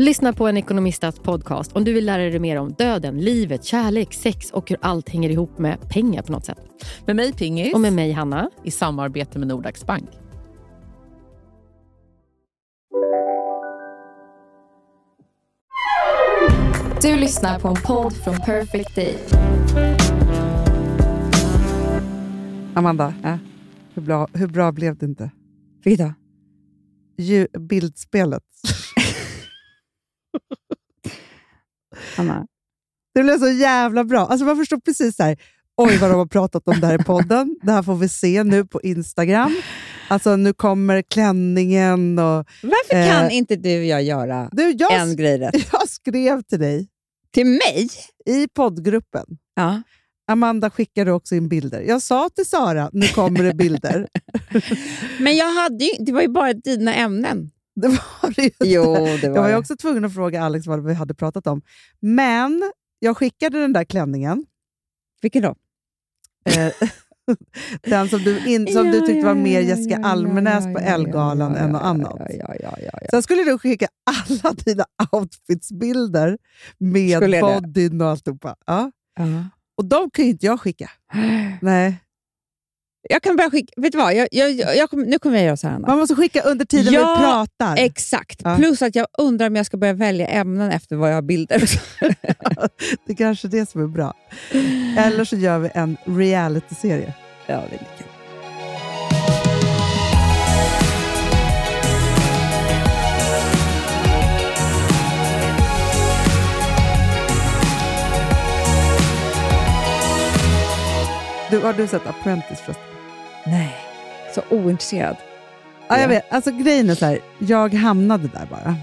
Lyssna på en ekonomistats podcast om du vill lära dig mer om döden, livet, kärlek, sex och hur allt hänger ihop med pengar på något sätt. Med mig Pingis. Och med mig Hanna. I samarbete med Nordax Bank. Du lyssnar på en podd från Perfect Day. Amanda, hur, bra, hur bra blev det inte? Vilket då? Ju, bildspelet. Anna. Det blev så jävla bra. Alltså man förstår precis så här, oj vad de har pratat om det här i podden. Det här får vi se nu på Instagram. Alltså nu kommer klänningen och... Varför Eh, kan inte du och jag göra Du, jag, en grej rätt? jag skrev till dig Till mig? i poddgruppen. Ja. Amanda skickade också in bilder. Jag sa till Sara, nu kommer det bilder. Men jag hade ju, det var ju bara dina ämnen. Det var det ju Jo, det var Jag var ju också tvungen att fråga Alex vad vi hade pratat om. Men jag skickade den där klänningen. Vilken då? Eh, den som du, in, som du Ja, tyckte var ja, mer Jessica ja, Almenäs på ja, än något annat. Sen skulle du skicka alla dina outfitsbilder med bodyn och alltihopa. Ja. Ja. Och de kan ju inte jag skicka. Nej. Jag kan bara skicka... Vet du vad? Jag, jag, jag, nu kommer jag göra så här. Man måste skicka under tiden Ja, vi pratar. Exakt. Ja. Plus att jag undrar om jag ska börja välja ämnen efter vad jag har bilder. Det är kanske är det som är bra. Eller så gör vi en reality-serie. ja, det är lika. Du, har du sett Apprentice förresten? Nej, så ointresserad. Ja, Ja. jag vet. Alltså, grejen är så här, jag hamnade där bara.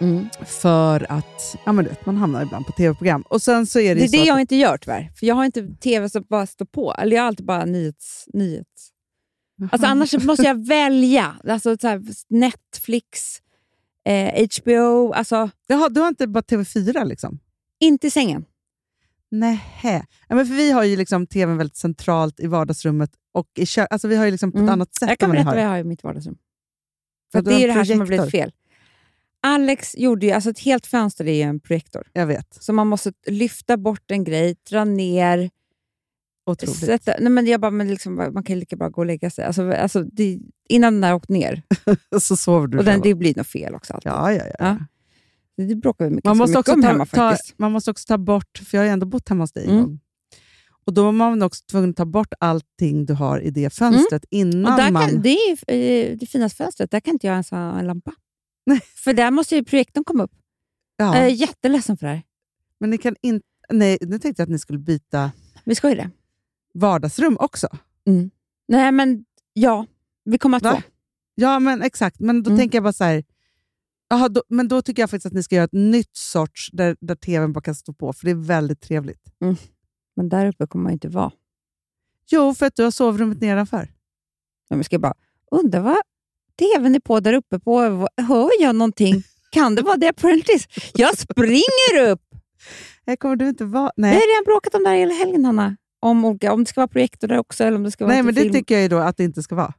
Mm. För att ja, men du vet, man hamnar ibland på tv-program. Och sen så är det, Det är det jag inte gör tyvärr. För jag har inte tv som bara står på. Eller jag har alltid bara nyhets... nyhets. Alltså annars måste jag välja. Alltså så här, Netflix, eh, HBO, alltså Jaha, du har inte bara TV4 liksom? inte i sängen. Nähä. Ja, men för vi har ju liksom tvn väldigt centralt i vardagsrummet och i kö- alltså vi har ju liksom på Mm. ett annat sätt Jag kan berätta har. vad jag har i mitt vardagsrum. För det har är det här som har blivit fel. Alex gjorde ju, alltså ett helt fönster är ju en projektor. Jag vet. Så man måste lyfta bort en grej, dra ner, Otroligt. sätta... Nej, men jag bara, men liksom, man kan ju lika bra gå och lägga sig. Alltså, alltså, det, innan den där åkt ner. så sover du och den, själv. det blir nog fel också. Alltid. Ja, ja, ja. Ja. Det, bråkar vi mycket, Man, måste mycket också om ta, hemma ta, faktiskt. man måste också ta bort, för jag har ju ändå bott hemma hos dig en Mm. gång. Och Då var man också tvungen att ta bort allting du har i det fönstret innan Mm. Och där man... kan, det är ju, eh, det finaste fönstret, där kan inte jag ens ha en lampa. Nej. För där måste ju projektorn komma upp. ja, Jag är jätteledsen för det här. Men ni kan inte... Nej, nu tänkte jag att ni skulle byta Vi ska ju det. vardagsrum också. Nej, men ja. Vi kommer att Va? få. Ja, men exakt. Men då Mm. tänker jag bara så här... Jaha, då, men då tycker jag faktiskt att ni ska göra ett nytt sorts där, där tvn bara kan stå på, för det är väldigt trevligt. Men där uppe kommer man inte vara. Jo, för att du har sovrummet nedanför. Men vi ska bara, undra vad tvn är på där uppe på. Hör jag någonting? Kan det vara det Apprentice? Jag springer upp! Här kommer du inte vara... Vi Nej, har redan bråkat om det här hela helgen, Hanna. Om, olika, om det ska vara projektor där också eller om det ska vara Nej men det film. tycker jag ju då att det inte ska vara.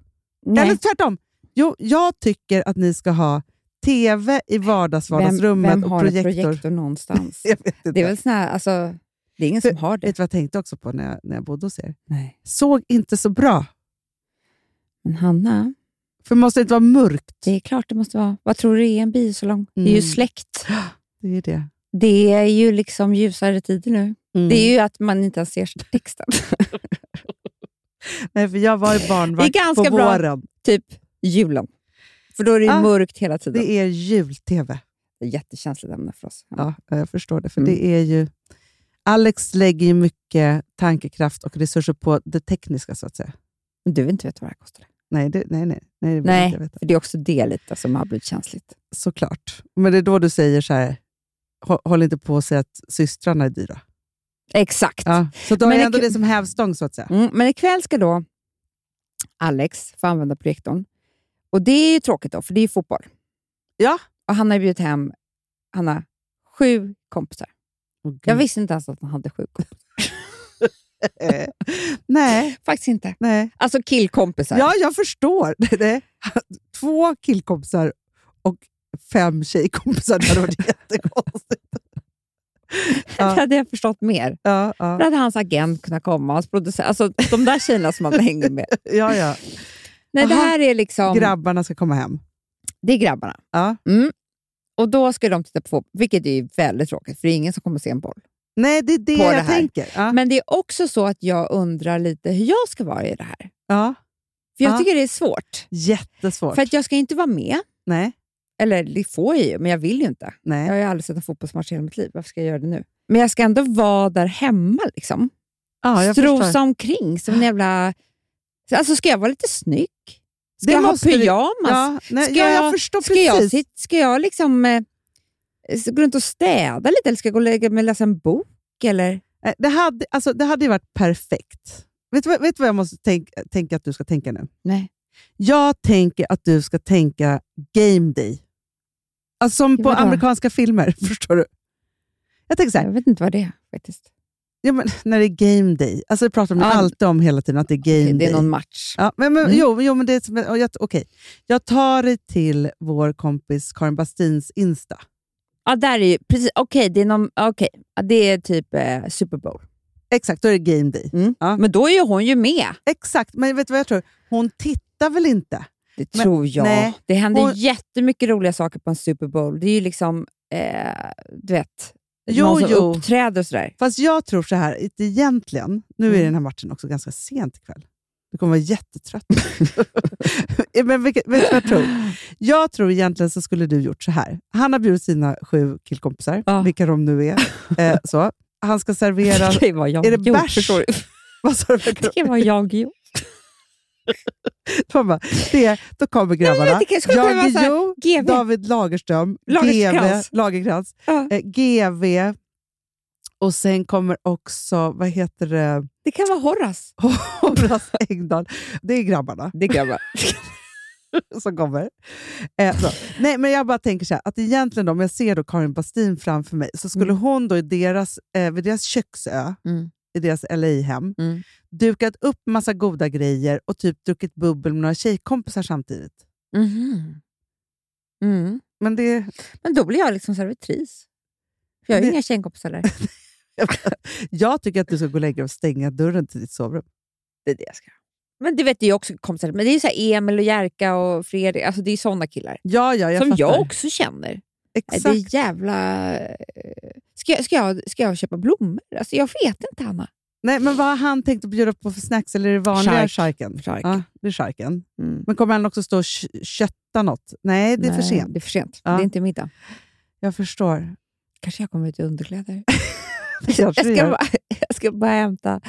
Nej. Eller tvärtom. Jo, jag tycker att ni ska ha tv i vardagsvardagsrummet vem, vem och har projektor. projektor någonstans? Vet det är väl sån här, alltså, det är ingen som har Vet det. du vad jag tänkte också på när jag, när jag bodde hos er? Nej. Såg inte så bra. Men Hanna, För det måste inte vara mörkt. det är klart det måste vara. Vad tror du är en biosalong? Det är ju Mm. släkt. Det är det. Det är ju liksom ljusare tider nu. Mm. Det är ju att man inte ens ser texten. Nej, för jag var i barnvakt Det är ganska på bra. våren. typ julen. För då är det ju Ah, mörkt hela tiden. Det är jul-tv. Det är ett jättekänsligt ämne för oss. Ja, jag förstår det. För Mm. det är ju... Alex lägger ju mycket tankekraft och resurser på det tekniska, så att säga. Men du vill inte veta vad det här kostar? Nej, det, nej, nej. nej, det Nej, inte för det är också det lite som har blivit känsligt. Såklart. Men det är då du säger så här, "Hå- håll inte på att säga att systrarna är dyra. Exakt. Ja. Så då Men är ändå det som hävstång, så att säga. Mm, men ikväll ska då Alex får använda projektorn. Och Det är ju tråkigt då, för det är ju fotboll. Ja. Och han har bjudit hem han har sju kompisar. Gud. Jag visste inte ens att han hade sju kompisar. Nej, Faktiskt inte. nej. Alltså killkompisar. Ja, jag förstår. Det två killkompisar och fem tjejkompisar. Det hade varit jättekonstigt. Det Ja, hade jag förstått mer. ja, Då ja. hade hans agent kunnat komma, hans producent. Alltså de där tjejerna som man hänger med. ja, ja. Nej, det här är liksom... Grabbarna ska komma hem. Det är grabbarna. Ja. Mm. Och då ska de titta på fotboll, vilket är väldigt tråkigt, för det är ingen som kommer se en boll. Nej, det är det jag det tänker. Ja. Men det är också så att jag undrar lite hur jag ska vara i det här. ja. För jag Ja. tycker det är svårt. Jättesvårt. För att jag ska inte vara med. Nej, Eller det får jag ju, men jag vill ju inte. nej. Jag har ju aldrig sett en fotbollsmatch i hela mitt liv. Varför ska jag göra det nu? Men jag ska ändå vara där hemma. Liksom. Ja, jag förstår. Strosa omkring som en jävla... Alltså, ska jag vara lite snygg? Ska Det jag ha du- pyjamas? Ja, nej, Ska ja, jag jag- förstår Ska jag, precis. ska jag liksom eh, gå runt och städa lite eller ska jag gå och lägga mig och läsa en bok? Eller? Nej, Det hade, alltså, det hade ju varit perfekt. Vet du, vad- vet du vad jag måste tänk, tänka att du ska tänka nu? Nej. Jag tänker att du ska tänka game day. Alltså som på amerikanska filmer, förstår du? Jag tänker så här, Jag vet inte vad det är faktiskt. Ja, men, när det är game day. Alltså, det pratar de Ja. alltid om hela tiden, att det är game det day. är någon match. Ja, men, men, Mm. jo, jo, men det är jag, okej. jag tar dig till vår kompis Karin Bastins Insta. Ja, där är ju, precis. Okej, det är någon. Ja, det är typ eh, Super Bowl. Exakt, då är det game day. Mm. Ja. Men då är ju hon ju med. Exakt, men vet du vad jag tror? Hon tittar väl inte? Det Men- tror jag. nej, det händer hon- jättemycket roliga saker på en Super Bowl. Det är ju liksom, eh, du vet, Jo, någon som jo. uppträder och sådär. Fast jag tror så här, egentligen, nu är Mm. den här matchen också ganska sent ikväll. Du kommer vara jättetrött. Men vet du vad jag tror? Jag tror egentligen så skulle du gjort så här. Han har bjudit sina sju killkompisar, Ja. vilka de nu är. Eh, så. Han ska servera... Det vara jag Är det gjort, bärs? Vad sa du? Det vara jag gjort. Bara, det, då kommer grabbarna. vara Jan Guillou. David Lagerström, Lagercrantz. GV, Ja. eh, GV och sen kommer också, vad heter det, Det kan vara Horace. Horace Engdahl. Det är grabbarna Det kan vara. som kommer. Eh. Nej, men jag bara tänker så här, att egentligen då, om jag ser då Karin Bastin framför mig, så skulle Mm. hon då i deras, eh, vid deras köksö, Mm. I deras LA-hem, Mm. dukat upp massa goda grejer och typ druckit bubbel med några tjejkompisar samtidigt. Mhm. Mm. Men det, Men då blir jag liksom servitris. För jag har ju Det- inga tjejkompisar där. jag tycker att du ska gå och lägga och stänga dörren till ditt sovrum. Det är det jag ska. Men vet, det är ju också kompisar. Men det är så Emil och Jerka och Fredrik. Alltså det är såna killar. Ja, ja, jag som fattar. jag också känner. Exakt. Det är jävla... eh, Ska ska, jag, ska jag köpa blommor? Alltså jag vet inte, Hanna. Nej, men vad har han tänkt att bjuda på för snacks? Eller är det vanliga Chark. charken? Chark. Ja, det är charken. Mm. Men kommer han också stå och kö- kötta något? Nej, det är för Nej, sent. Det är för sent. Ja. Det är inte middag. Jag förstår. Kanske jag kommer ut i underkläder. Jag, ska bara, jag ska bara hämta,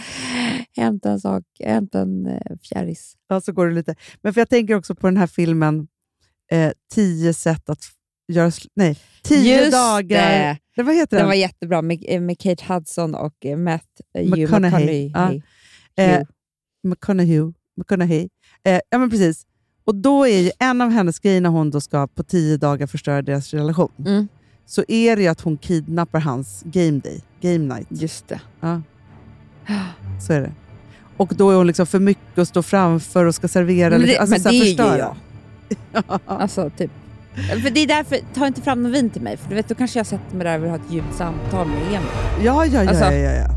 hämta en sak, hämta en eh, fjäris. Ja, så går det lite. Men för jag tänker också på den här filmen eh, Tio sätt att sl- Nej, Tio Just dagar... det. Nej, vad heter Den den? var jättebra med, eh, med Kate Hudson och eh, Matt eh, McConaughey. McConaughey. Ja. Eh, McConaughey. McConaughey. Eh, ja, men precis. Och då är ju en av hennes grejer när hon då ska på tio dagar förstöra deras relation, Mm. så är det ju att hon kidnappar hans game day, game night. Just det. Ja. Så är det. Och då är hon liksom för mycket att stå framför och ska servera. Men det, alltså, men det är ju jag. Alltså, typ. För det är därför, ta inte fram någon vin till mig, för du vet, då kanske jag sätter mig där och vill ha ett djupt samtal med Emil. Ja, ja, ja. Alltså- ja, ja, ja.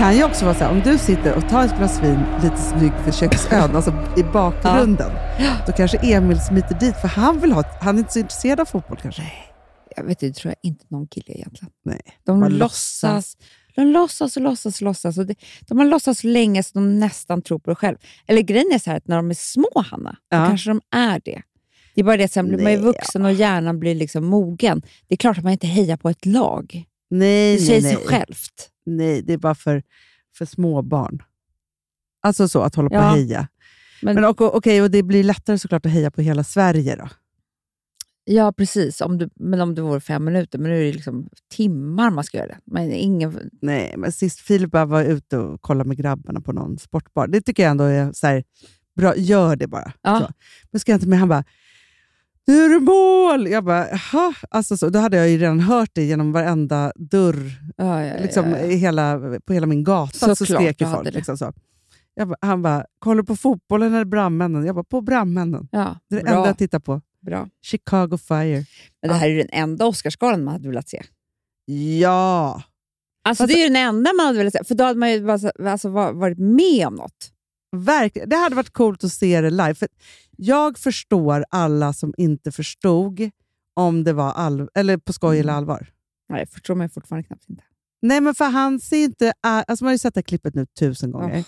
Kan ju också vara så här, om du sitter och tar ett glas vin lite snyggt för köksön, alltså i bakgrunden, då kanske Emil smiter dit, för han vill ha, han är inte så intresserad av fotboll kanske. Jag vet inte, det tror jag inte någon kille egentligen. Nej. De låtsas, de låtsas och låtsas och låtsas. Och det, de har låtsats länge så de nästan tror på det själv. Eller grejen är så här att när de är små, Hanna, Ja. då kanske de är det. Det är bara det att sen blir man ju vuxen och hjärnan blir liksom mogen. Det är klart att man inte hejar på ett lag. Nej, Det säger nej, sig nej. självt. nej, det är bara för, för små barn. Alltså så, att hålla på Ja. och heja. Men- Men, och, och, okej, och det blir lättare såklart att heja på hela Sverige då. Ja, precis. Om du, men om det vore fem minuter. Men nu är det liksom timmar man ska göra det. Men ingen, Nej, men sist Filip bara var ute och kollade med grabbarna på någon sportbar. Det tycker jag ändå är så här, bra. Gör det bara. Ja. Så. Men ska jag inte med? Han bara, nu är mål! Jag bara. Alltså så, då hade jag ju redan hört det genom varenda dörr ja, ja, liksom, ja, hela, på hela min gata. så Såklart, skrek ju folk. Liksom så. Jag bara, han bara, kollar på fotbollen eller brandmännen? Jag bara, på brandmännen. ja, Det är det bra, enda jag tittar på. bra. Chicago Fire. Men det här är den enda Oscarsgalan man hade velat se. Ja! Alltså, Fast- det är ju den enda man hade velat se. För då hade man ju bara, så- alltså, va- varit med om något. Verkligen. Det hade varit coolt att se det live. För jag förstår alla som inte förstod om det var all, eller på skoj Mm. eller allvar. Nej, jag förstår mig fortfarande knappt inte. Nej, men för han ser inte... Alltså man har ju sett det här klippet nu tusen gånger. Ja.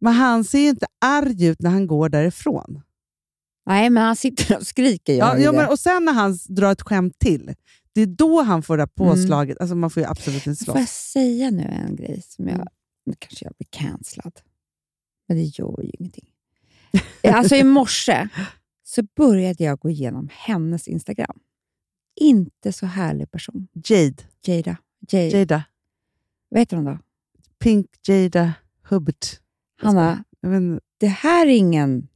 Men han ser ju inte arg ut när han går därifrån. Nej, men han sitter och skriker. Ja, ja, men, och sen när han drar ett skämt till, det är då han får det här Mm. påslaget. Alltså man får ju absolut inte Får jag slåss. säga nu en grej som jag... Mm. Nu kanske jag blir cancellad. Men det gör ju ingenting. alltså i morse så började jag gå igenom hennes Instagram. Inte så härlig person. Jade. Jada. Jada. Jada. Vad heter hon då? Pink Jada Hubbard. Hanna, inte. det här är ingen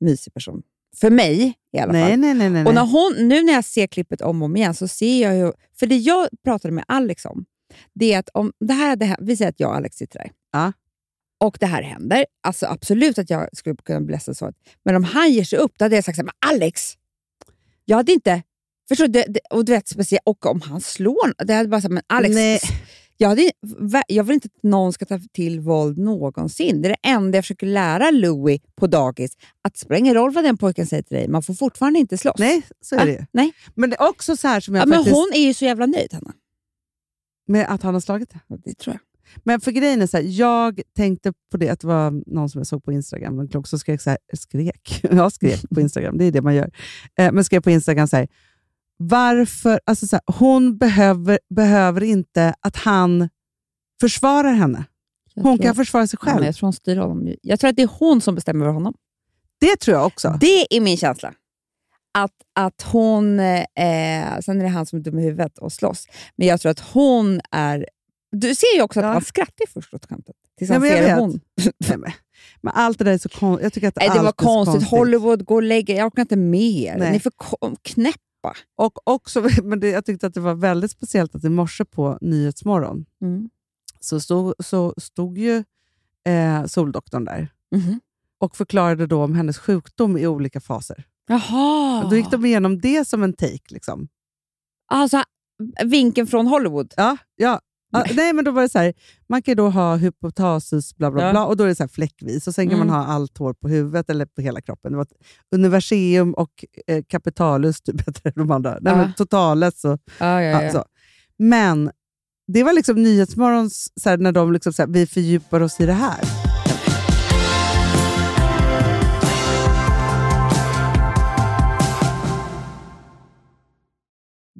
mysig person. För mig i alla fall. Nej, nej, nej. nej, Och när nej. hon, nu när jag ser klippet om och om igen så ser jag ju... För det jag pratade med Alex om, det är att om det här hade vi säger att jag och Alex sitter där. Ja. Och det här händer. Alltså absolut att jag skulle kunna bli ledsen så. Men om han ger sig upp, då hade jag sagt så här, men Alex! Jag hade inte... Förstår du? Och du vet, speciellt, och om han slår, det hade bara sagt, men Alex, Nej. jag, hade, jag vill inte att någon ska ta till våld någonsin. Det är det enda jag försöker lära Louis på dagis. Att det spelar ingen roll vad den pojken säger till dig, man får fortfarande inte slåss. nej, så är det ju. nej. Men det är också så här som jag Ja, men faktiskt... hon är ju så jävla nöjd, Hanna. Med att han har slagit det. Det tror jag. Men för grejen är så här, jag tänkte på det, att det var någon som jag såg på Instagram, någon klok som skrek så här, skrek? Jag skrek på Instagram, det är det man gör. Eh, men skrev på Instagram så här, varför, alltså så här, hon behöver, behöver inte att han försvarar henne. Jag Hon tror, kan försvara sig ja, själv. jag tror hon styr honom. Jag tror att det är hon som bestämmer över honom. Det tror jag också. Det är min känsla. Att, att hon... Eh, sen är det han som är dum i huvudet och slåss. Men jag tror att hon är... Du ser ju också att Ja. han skrattar först åt skämtet. Tills han jag ser vet. hon. Nej, men, men allt det där är så konstigt. Jag tycker att Nej, det var allt så konstigt. Hollywood, gå och lägga Jag orkar inte mer. Nej. Ni är för knäppa. Och också, men det, jag tyckte att det var väldigt speciellt att i morse på Nyhetsmorgon Mm. så stod, så stod ju eh, Soldoktorn där Mhm. och förklarade då om hennes sjukdom i olika faser. Jaha. Och Då gick de igenom det som en take. Liksom. Alltså, vinkeln från Hollywood. Ja, ja. Ja, nej, men då var det så här, man kan då ha hypotasis bla bla Ja. bla och då är det så fläckvis och sen kan Mm. man ha allt hår på huvudet eller på hela kroppen. Det var ett universeum och eh, capitalus, typ heter de andra. Nej, men totalis och Ja, ja, Ja, så. Men det var liksom Nyhetsmorgons, så här, när de liksom, så här, vi fördjupar oss i det här.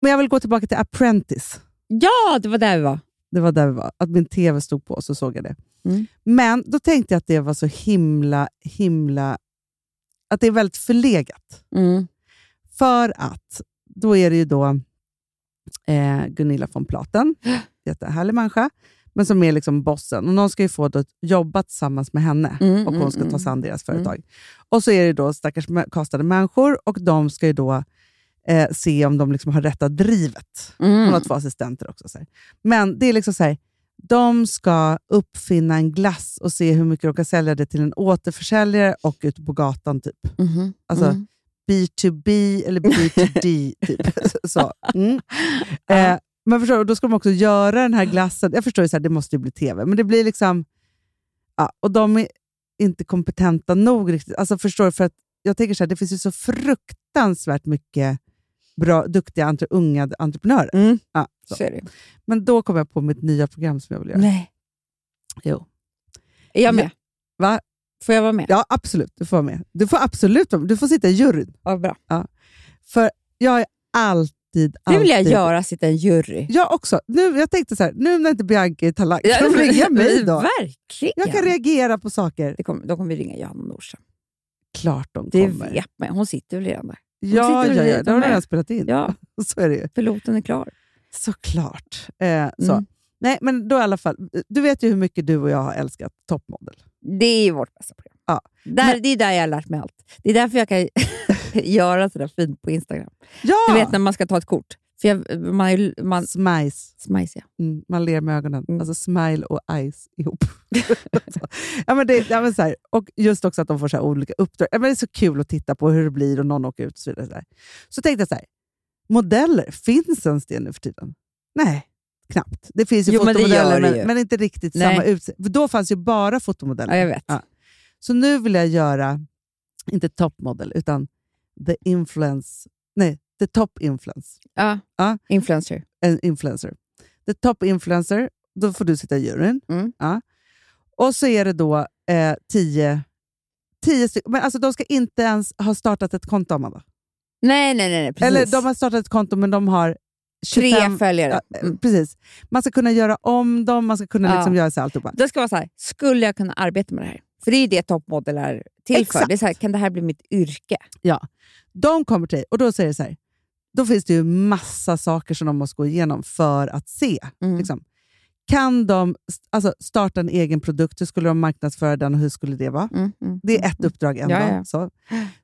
Men jag vill gå tillbaka till Apprentice. Ja, det var där vi var. Det var där vi var. Att min tv stod på, så såg jag det. Mm. Men då tänkte jag att det var så himla, himla... Att det är väldigt förlegat. Mm. För att då är det ju då eh, Gunilla von Platen, jättehärlig människa, men som är liksom bossen. Och någon ska ju få då jobba tillsammans med henne Mm, och hon mm, ska ta mm. sig an deras företag. Och så är det då stackars kastade människor och de ska ju då eh, se om de liksom har rätta drivet. Hon Mm. har två assistenter också. Så här. Men det är liksom så här, de ska uppfinna en glass och se hur mycket de kan sälja det till en återförsäljare och ute på gatan. typ. Mhm. Alltså, Mm. B2B eller B2D. typ. Så. Mm. Eh, men förstår, då ska de också göra den här glassen. Jag förstår ju att det måste ju bli tv, men det blir liksom... Ja, och de är inte kompetenta nog riktigt. Alltså förstår du, för att jag tänker så här, det finns ju så fruktansvärt mycket bra, duktiga entre, unga entreprenörer. Mm. Ja, det. Men då kom jag på mitt nya program som jag vill göra. Nej. Jo. Är jag med? Va? Får jag vara med? Ja, absolut. Du får vara med. Du får absolut. Du får sitta i juryn. Ja, bra. För jag är alltid, Det vill jag alltid göra, sitta i en jury. Jag också. Nu, jag tänkte så här, nu när inte Bianca är talang, kan de ringa mig då? Verkligen. Jag kan reagera på saker. det kommer, då kommer vi ringa Johanna Nordström. Klart de Det kommer. vet man. Hon sitter väl redan där. Ja, ja, ja, det har de redan spelat in. Ja, Så är det ju. piloten är klar. Såklart. Eh, så. Mm. Nej, men då i alla fall, du vet ju hur mycket du och jag har älskat Toppmodel. Det är ju vårt bästa program. Ja. Där, det är där jag har lärt mig allt. Det är därför jag kan göra sådär fint på Instagram. Ja! Du vet när man ska ta ett kort. För jag, man, man, Smice. smice, ja. Mm, man ler med ögonen. Mm. Alltså smile och eyes ihop. Ja, men det, ja, men så här. Och just också att de får så här olika uppdrag. Ja, men det är så kul att titta på hur det blir och någon åker ut och så vidare. Så, här. så tänkte jag så här, modeller, finns ens det nu för tiden? Nej, knappt. Det finns ju Jo, men fotomodeller, men, ju. men inte riktigt Nej. samma utseende. Då fanns ju bara fotomodeller. Ja, jag vet. Så nu vill jag göra, inte topmodel, utan the influence, nej, the top influence Ja. Ja. Influencer. en influencer. The top influencer, då får du sitta i juryn. Mm. Ja. Och så är det då eh, tio, tio stycken. Men alltså, de ska inte ens ha startat ett konto, Amanda. Nej, nej, nej. precis. Eller de har startat ett konto, men de har 25... Tre följare. Ja, eh, Mm. Precis. Man ska kunna göra om dem, man ska kunna Ja. liksom göra så här alltihopa. Det ska vara så här, skulle jag kunna arbeta med det här? För det är ju det toppmodell är till för. Det är så här, kan det här bli mitt yrke? Ja. De kommer till dig och då säger det så här. Då finns det ju massa saker som de måste gå igenom för att se. Mm. Liksom. Kan de alltså, starta en egen produkt? Hur skulle de marknadsföra den och hur skulle det vara? Mm, mm. Det är ett uppdrag en Ja. Så.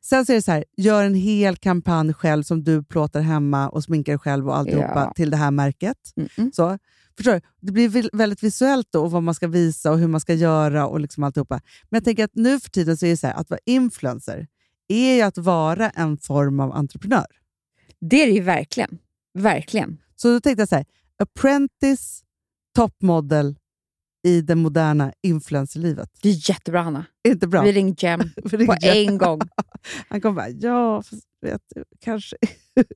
Sen så är det så här, gör en hel kampanj själv som du plåtar hemma och sminkar själv och alltihopa Ja. till det här märket. Mm, mm. Så. Förstår du? Det blir väldigt visuellt då, och vad man ska visa och hur man ska göra och liksom alltihopa. Men jag tänker att nu för tiden så är det så här, att vara influencer är att vara en form av entreprenör. Det är det ju verkligen. Verkligen. Så då tänkte jag så här, apprentice, toppmodel i det moderna influencerlivet. Det är jättebra, Hanna. Inte bra? Vi ringer Jem på en gång. Han kommer bara, ja, vet du, kanske.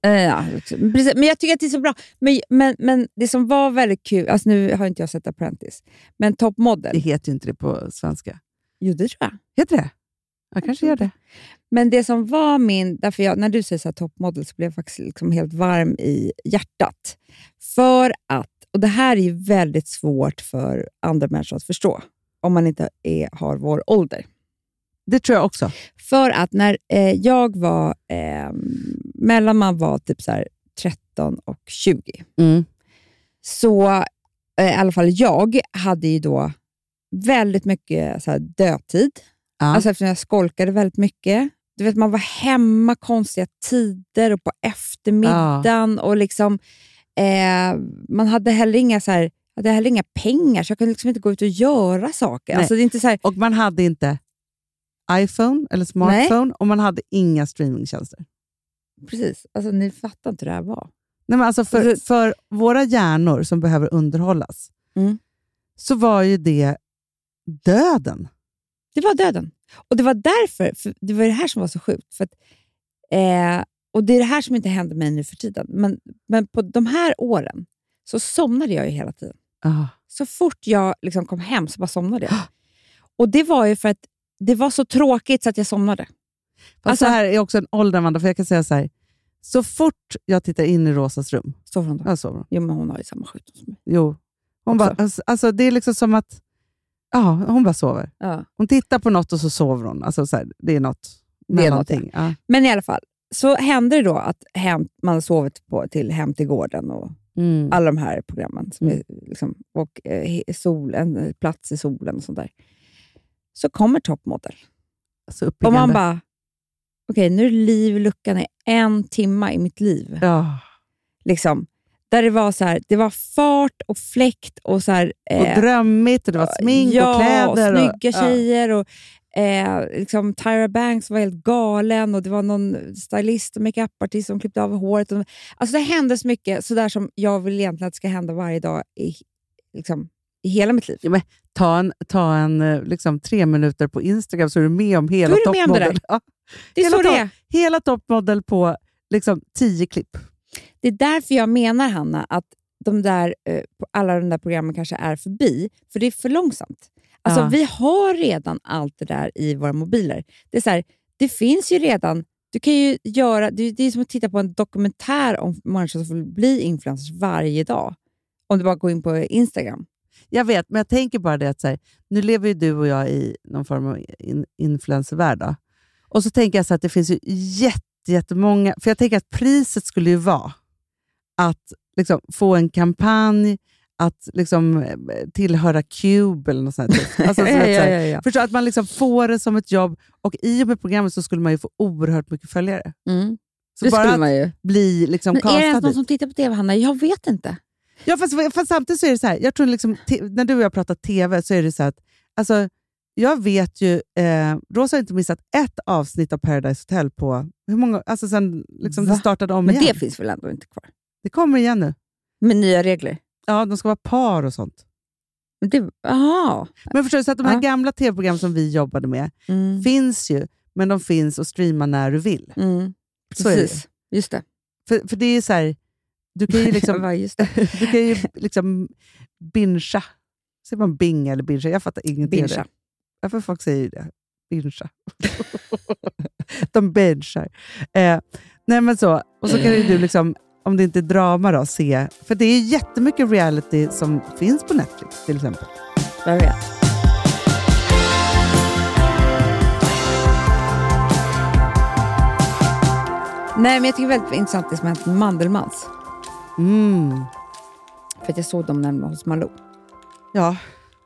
Eh, ja, precis. Men jag tycker att det är så bra. Men, men, men det som var väldigt kul, alltså nu har inte jag sett Apprentice, men Top Det heter ju inte det på svenska. Jo, det tror jag. Heter det? Jag kanske gör det. Men det som var min... Därför jag, när du säger så här Top Model så blev jag faktiskt liksom helt varm i hjärtat. För att, och det här är ju väldigt svårt för andra människor att förstå, om man inte är, har vår ålder. Det tror jag också. För att när eh, jag var, eh, mellan man var typ så här 13 och 20, så eh, i alla fall jag hade ju då väldigt mycket så här, dödtid. Ja. Alltså eftersom jag skolkade väldigt mycket. Du vet, man var hemma konstiga tider och på eftermiddagen. och liksom eh, Man hade heller inga så här, hade heller inga pengar, så jag kunde liksom inte gå ut och göra saker. Nej. Alltså, det är inte så här, Och man hade inte iPhone eller smartphone och man hade inga streamingtjänster. precis, alltså, ni fattar inte hur det här var. Nej, men alltså för, Alltså- för våra hjärnor som behöver underhållas Mm. så var ju det döden. Det var döden. Och det var därför, för det var det här som var så sjukt. För att, eh, och Det är det här som inte händer mig nu för tiden. Men, men på de här åren så somnade jag ju hela tiden. Ah. Så fort jag liksom kom hem så bara somnade jag. Och Det var ju för att det var så tråkigt så att jag somnade. Fast Alltså- det här är också en ålder, Amanda, för jag kan säga så här. Så fort jag tittar in i Rosas rum, Sover hon då? jag sover hon. Jo, men hon har ju samma sjukdom som mig. Jo. Hon bara, alltså, alltså, det är liksom som att ja, hon bara sover. Ja. Hon tittar på något och så sover hon. Alltså, så här, det är något. Det är något, ja. Men i alla fall, så hände det då att hem, man hade sovit på, till Hem till gården och Mm. alla de här programmen. Som är, liksom, och eh, sol, en eh, plats i solen och sånt där. Så kommer Top Model. Så Och man bara, okej nu är liv i luckan i en timma i mitt liv. Ja. Liksom, där det var så här, det var fart och fläkt och så här, Och eh, drömmigt och det var smink ja, och kläder. snygga och, ja. tjejer. Och, eh, liksom, Tyra Banks var helt galen och det var någon stylist och makeupartist som klippte av håret. Och, alltså det hände så mycket, sådär som jag vill egentligen att det ska hända varje dag i, liksom, i hela mitt liv. Ja, men ta en, ta en eh, liksom, tre minuter på Instagram så är du med om hela det toppmodell. Ja, Det är Hela så det tag- är. hela toppmodell på liksom, tio klipp. Det är därför jag menar, Hanna, att de där, eh, alla de där programmen kanske är förbi, för det är för långsamt. Alltså, Ja. Vi har redan allt det där i våra mobiler. Det, är så här, det finns ju redan... Du kan ju göra, det, det är som att titta på en dokumentär om människor som vill bli influencers varje dag. Om du bara går in på Instagram. Jag vet, men jag tänker bara det att så här, nu lever ju du och jag i någon form av in, influencervärld. då. Och så tänker jag så att det finns ju jätte, jättemånga... För jag tänker att priset skulle ju vara att liksom, få en kampanj, att liksom, tillhöra Cube eller något sånt. Här. Alltså, så ja, ja, ja. Förstå, att man liksom får det som ett jobb och i och med programmet så skulle man ju få oerhört mycket följare. Mm. Så Det bara skulle man ju. bli liksom Men är det ens någon dit. som tittar på TV, Hanna? Jag vet inte. Ja, fast, fast samtidigt så är det så här, jag tror liksom, när du och jag pratar TV så är det så här att alltså, jag vet ju, eh, Rosa har inte missat ett avsnitt av Paradise Hotel på hur många, alltså sen liksom det startade om Men igen. det finns väl ändå inte kvar? Det kommer igen nu. Med nya regler? Ja, de ska vara par och sånt. Men det, aha. Men förstår du, så att de här Ja. gamla tv-program som vi jobbade med Mm. finns ju, men de finns att streama när du vill. Mm. Så är det. Precis. Just det. För, för det är så här, du kan ju liksom, du kan ju liksom bingea. Säger man bing eller bingea? Jag fattar ingenting det. Varför folk säger ju det? Bingea. De bingear. Eh, nej men så. Och så kan ju du, liksom, om det inte är drama, då, se. För det är jättemycket reality som finns på Netflix till exempel. Jag vet. Nej, men jag tycker det är väldigt intressant det som hänt med Mandelmans. Mm. För att jag såg dem nämligen hos Malou. Ja,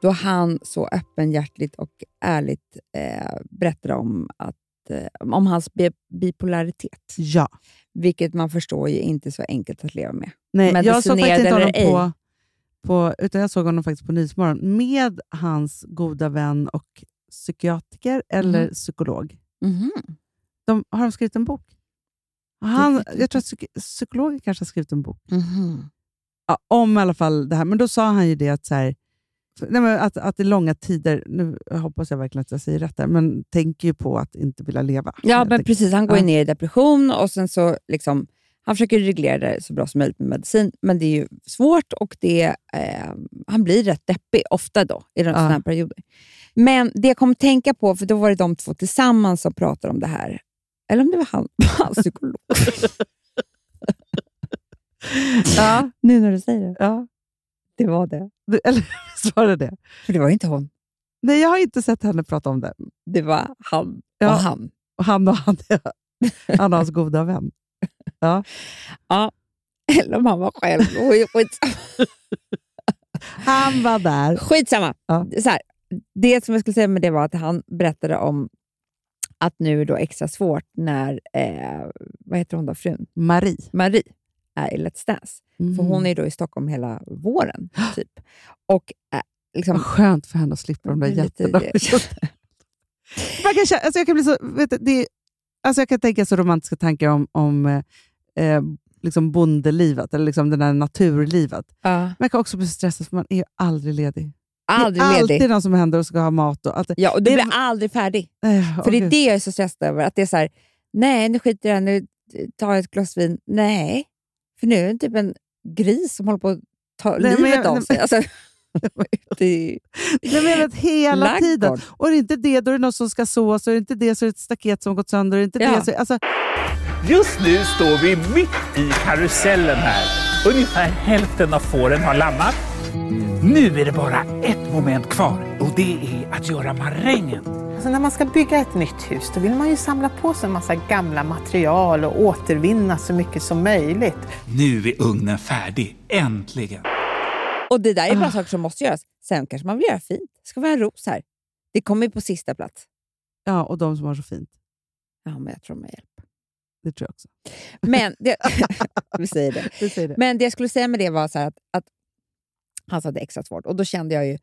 Då han så öppenhjärtligt och ärligt eh, berättade om, att, eh, om hans bi- bipolaritet. ja. Vilket man förstår ju inte är så enkelt att leva med. Nej, jag såg faktiskt inte honom eller på, på, utan jag såg honom faktiskt på Nyhetsmorgon med hans goda vän och psykiatriker eller Mhm. psykolog. Mhm. De, har de skrivit en bok? Han, jag tror att psyk- psykologen kanske har skrivit en bok. Mhm. Ja, om i alla fall det här. Men då sa han ju det att, så här, nej, men att, att i långa tider, nu hoppas jag verkligen att jag säger rätt där, men tänker ju på att inte vilja leva. Ja, men enkelt. precis. Han går Ja. ner i depression och sen så liksom, han försöker reglera det så bra som möjligt med medicin, men det är ju svårt och det, eh, han blir rätt deppig ofta då i sådana Ja. här perioder. Men det jag kom att tänka på, för då var det de två tillsammans som pratade om det här, eller om det var han, hans psykolog. Ja, nu när du säger det. ja. Det var det. Du, eller var det? För det var inte hon. Nej, jag har inte sett henne prata om det. Det var han Ja. och han. Och han och han, han och hans goda vän. Ja. Eller om han var själv. Han var där. Skitsamma. Ja. Så här, det som jag skulle säga med det var att han berättade om att nu är det då extra svårt när, eh, vad heter hon då, frun? Marie. Marie är i Let's Dance. Mm. För hon är då i Stockholm hela våren. typ. Och eh, liksom, Vad skönt för henne att slippa de där jätterna. kan, alltså jag kan bli så, vet du, det, är- alltså jag kan tänka så romantiska tankar om, om eh, liksom bondelivet, eller liksom det där naturlivet. ja, Men jag kan också bli stressad för man är ju aldrig ledig. aldrig det är ledig. alltid någon som händer och ska ha mat. Och allt. Ja, och du det- blir aldrig färdig. Eh, För det är det jag är så stressad över. Att det är så här, nej nu skiter jag nu tar jag ett glas vin. Nej, för nu är det typ en gris som håller på att ta Nej, livet jag- av nej, sig. Alltså, det är Nej, men jag vet, hela Laggård. tiden. Och är det inte det, då är det någon som ska sås. Och är det inte det, så är det ett staket som har gått sönder. Och är det inte Ja. det, så, alltså, Just nu står vi mitt i karusellen här. Ungefär hälften av fåren har lammat. Nu är det bara ett moment kvar och det är att göra marängen. Alltså när man ska bygga ett nytt hus då vill man ju samla på sig en massa gamla material och återvinna så mycket som möjligt. Nu är ugnen färdig, äntligen. Och det där är Ah. bara saker som måste göras. Sen kanske man vill göra fint. Det ska vara en ros här. Det kommer ju på sista plats. ja, och de som har så fint. Ja, men jag tror med hjälp. Det tror jag också. Men det, vi säger det. Vi säger det. Men det jag skulle säga med det var så här att, att han sa det extra svårt. Och då kände jag ju,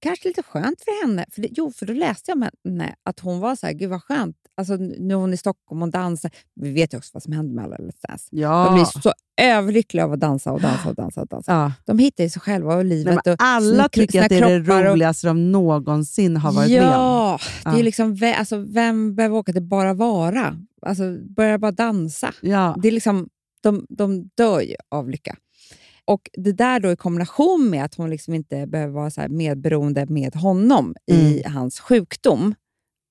kanske lite skönt för henne. För det, jo, för då läste jag om henne att hon var så här, gud vad skönt. Alltså, nu är hon i Stockholm och dansar. Vi vet ju också vad som händer med alla Let's Dance. ja. De blir så överlyckliga av att dansa och dansa och dansa. Och dansa. ja. De hittar ju sig själva och livet. Nej, och alla tycker att det är det kroppar och- roligaste de någonsin har varit med om. Ja, det är Ja. liksom, alltså, vem behöver åka till Bara Vara? Alltså, börja bara dansa. Ja. Det är liksom, de, de dör ju av lycka. Och Det där då i kombination med att hon liksom inte behöver vara så här medberoende med honom i Mm. hans sjukdom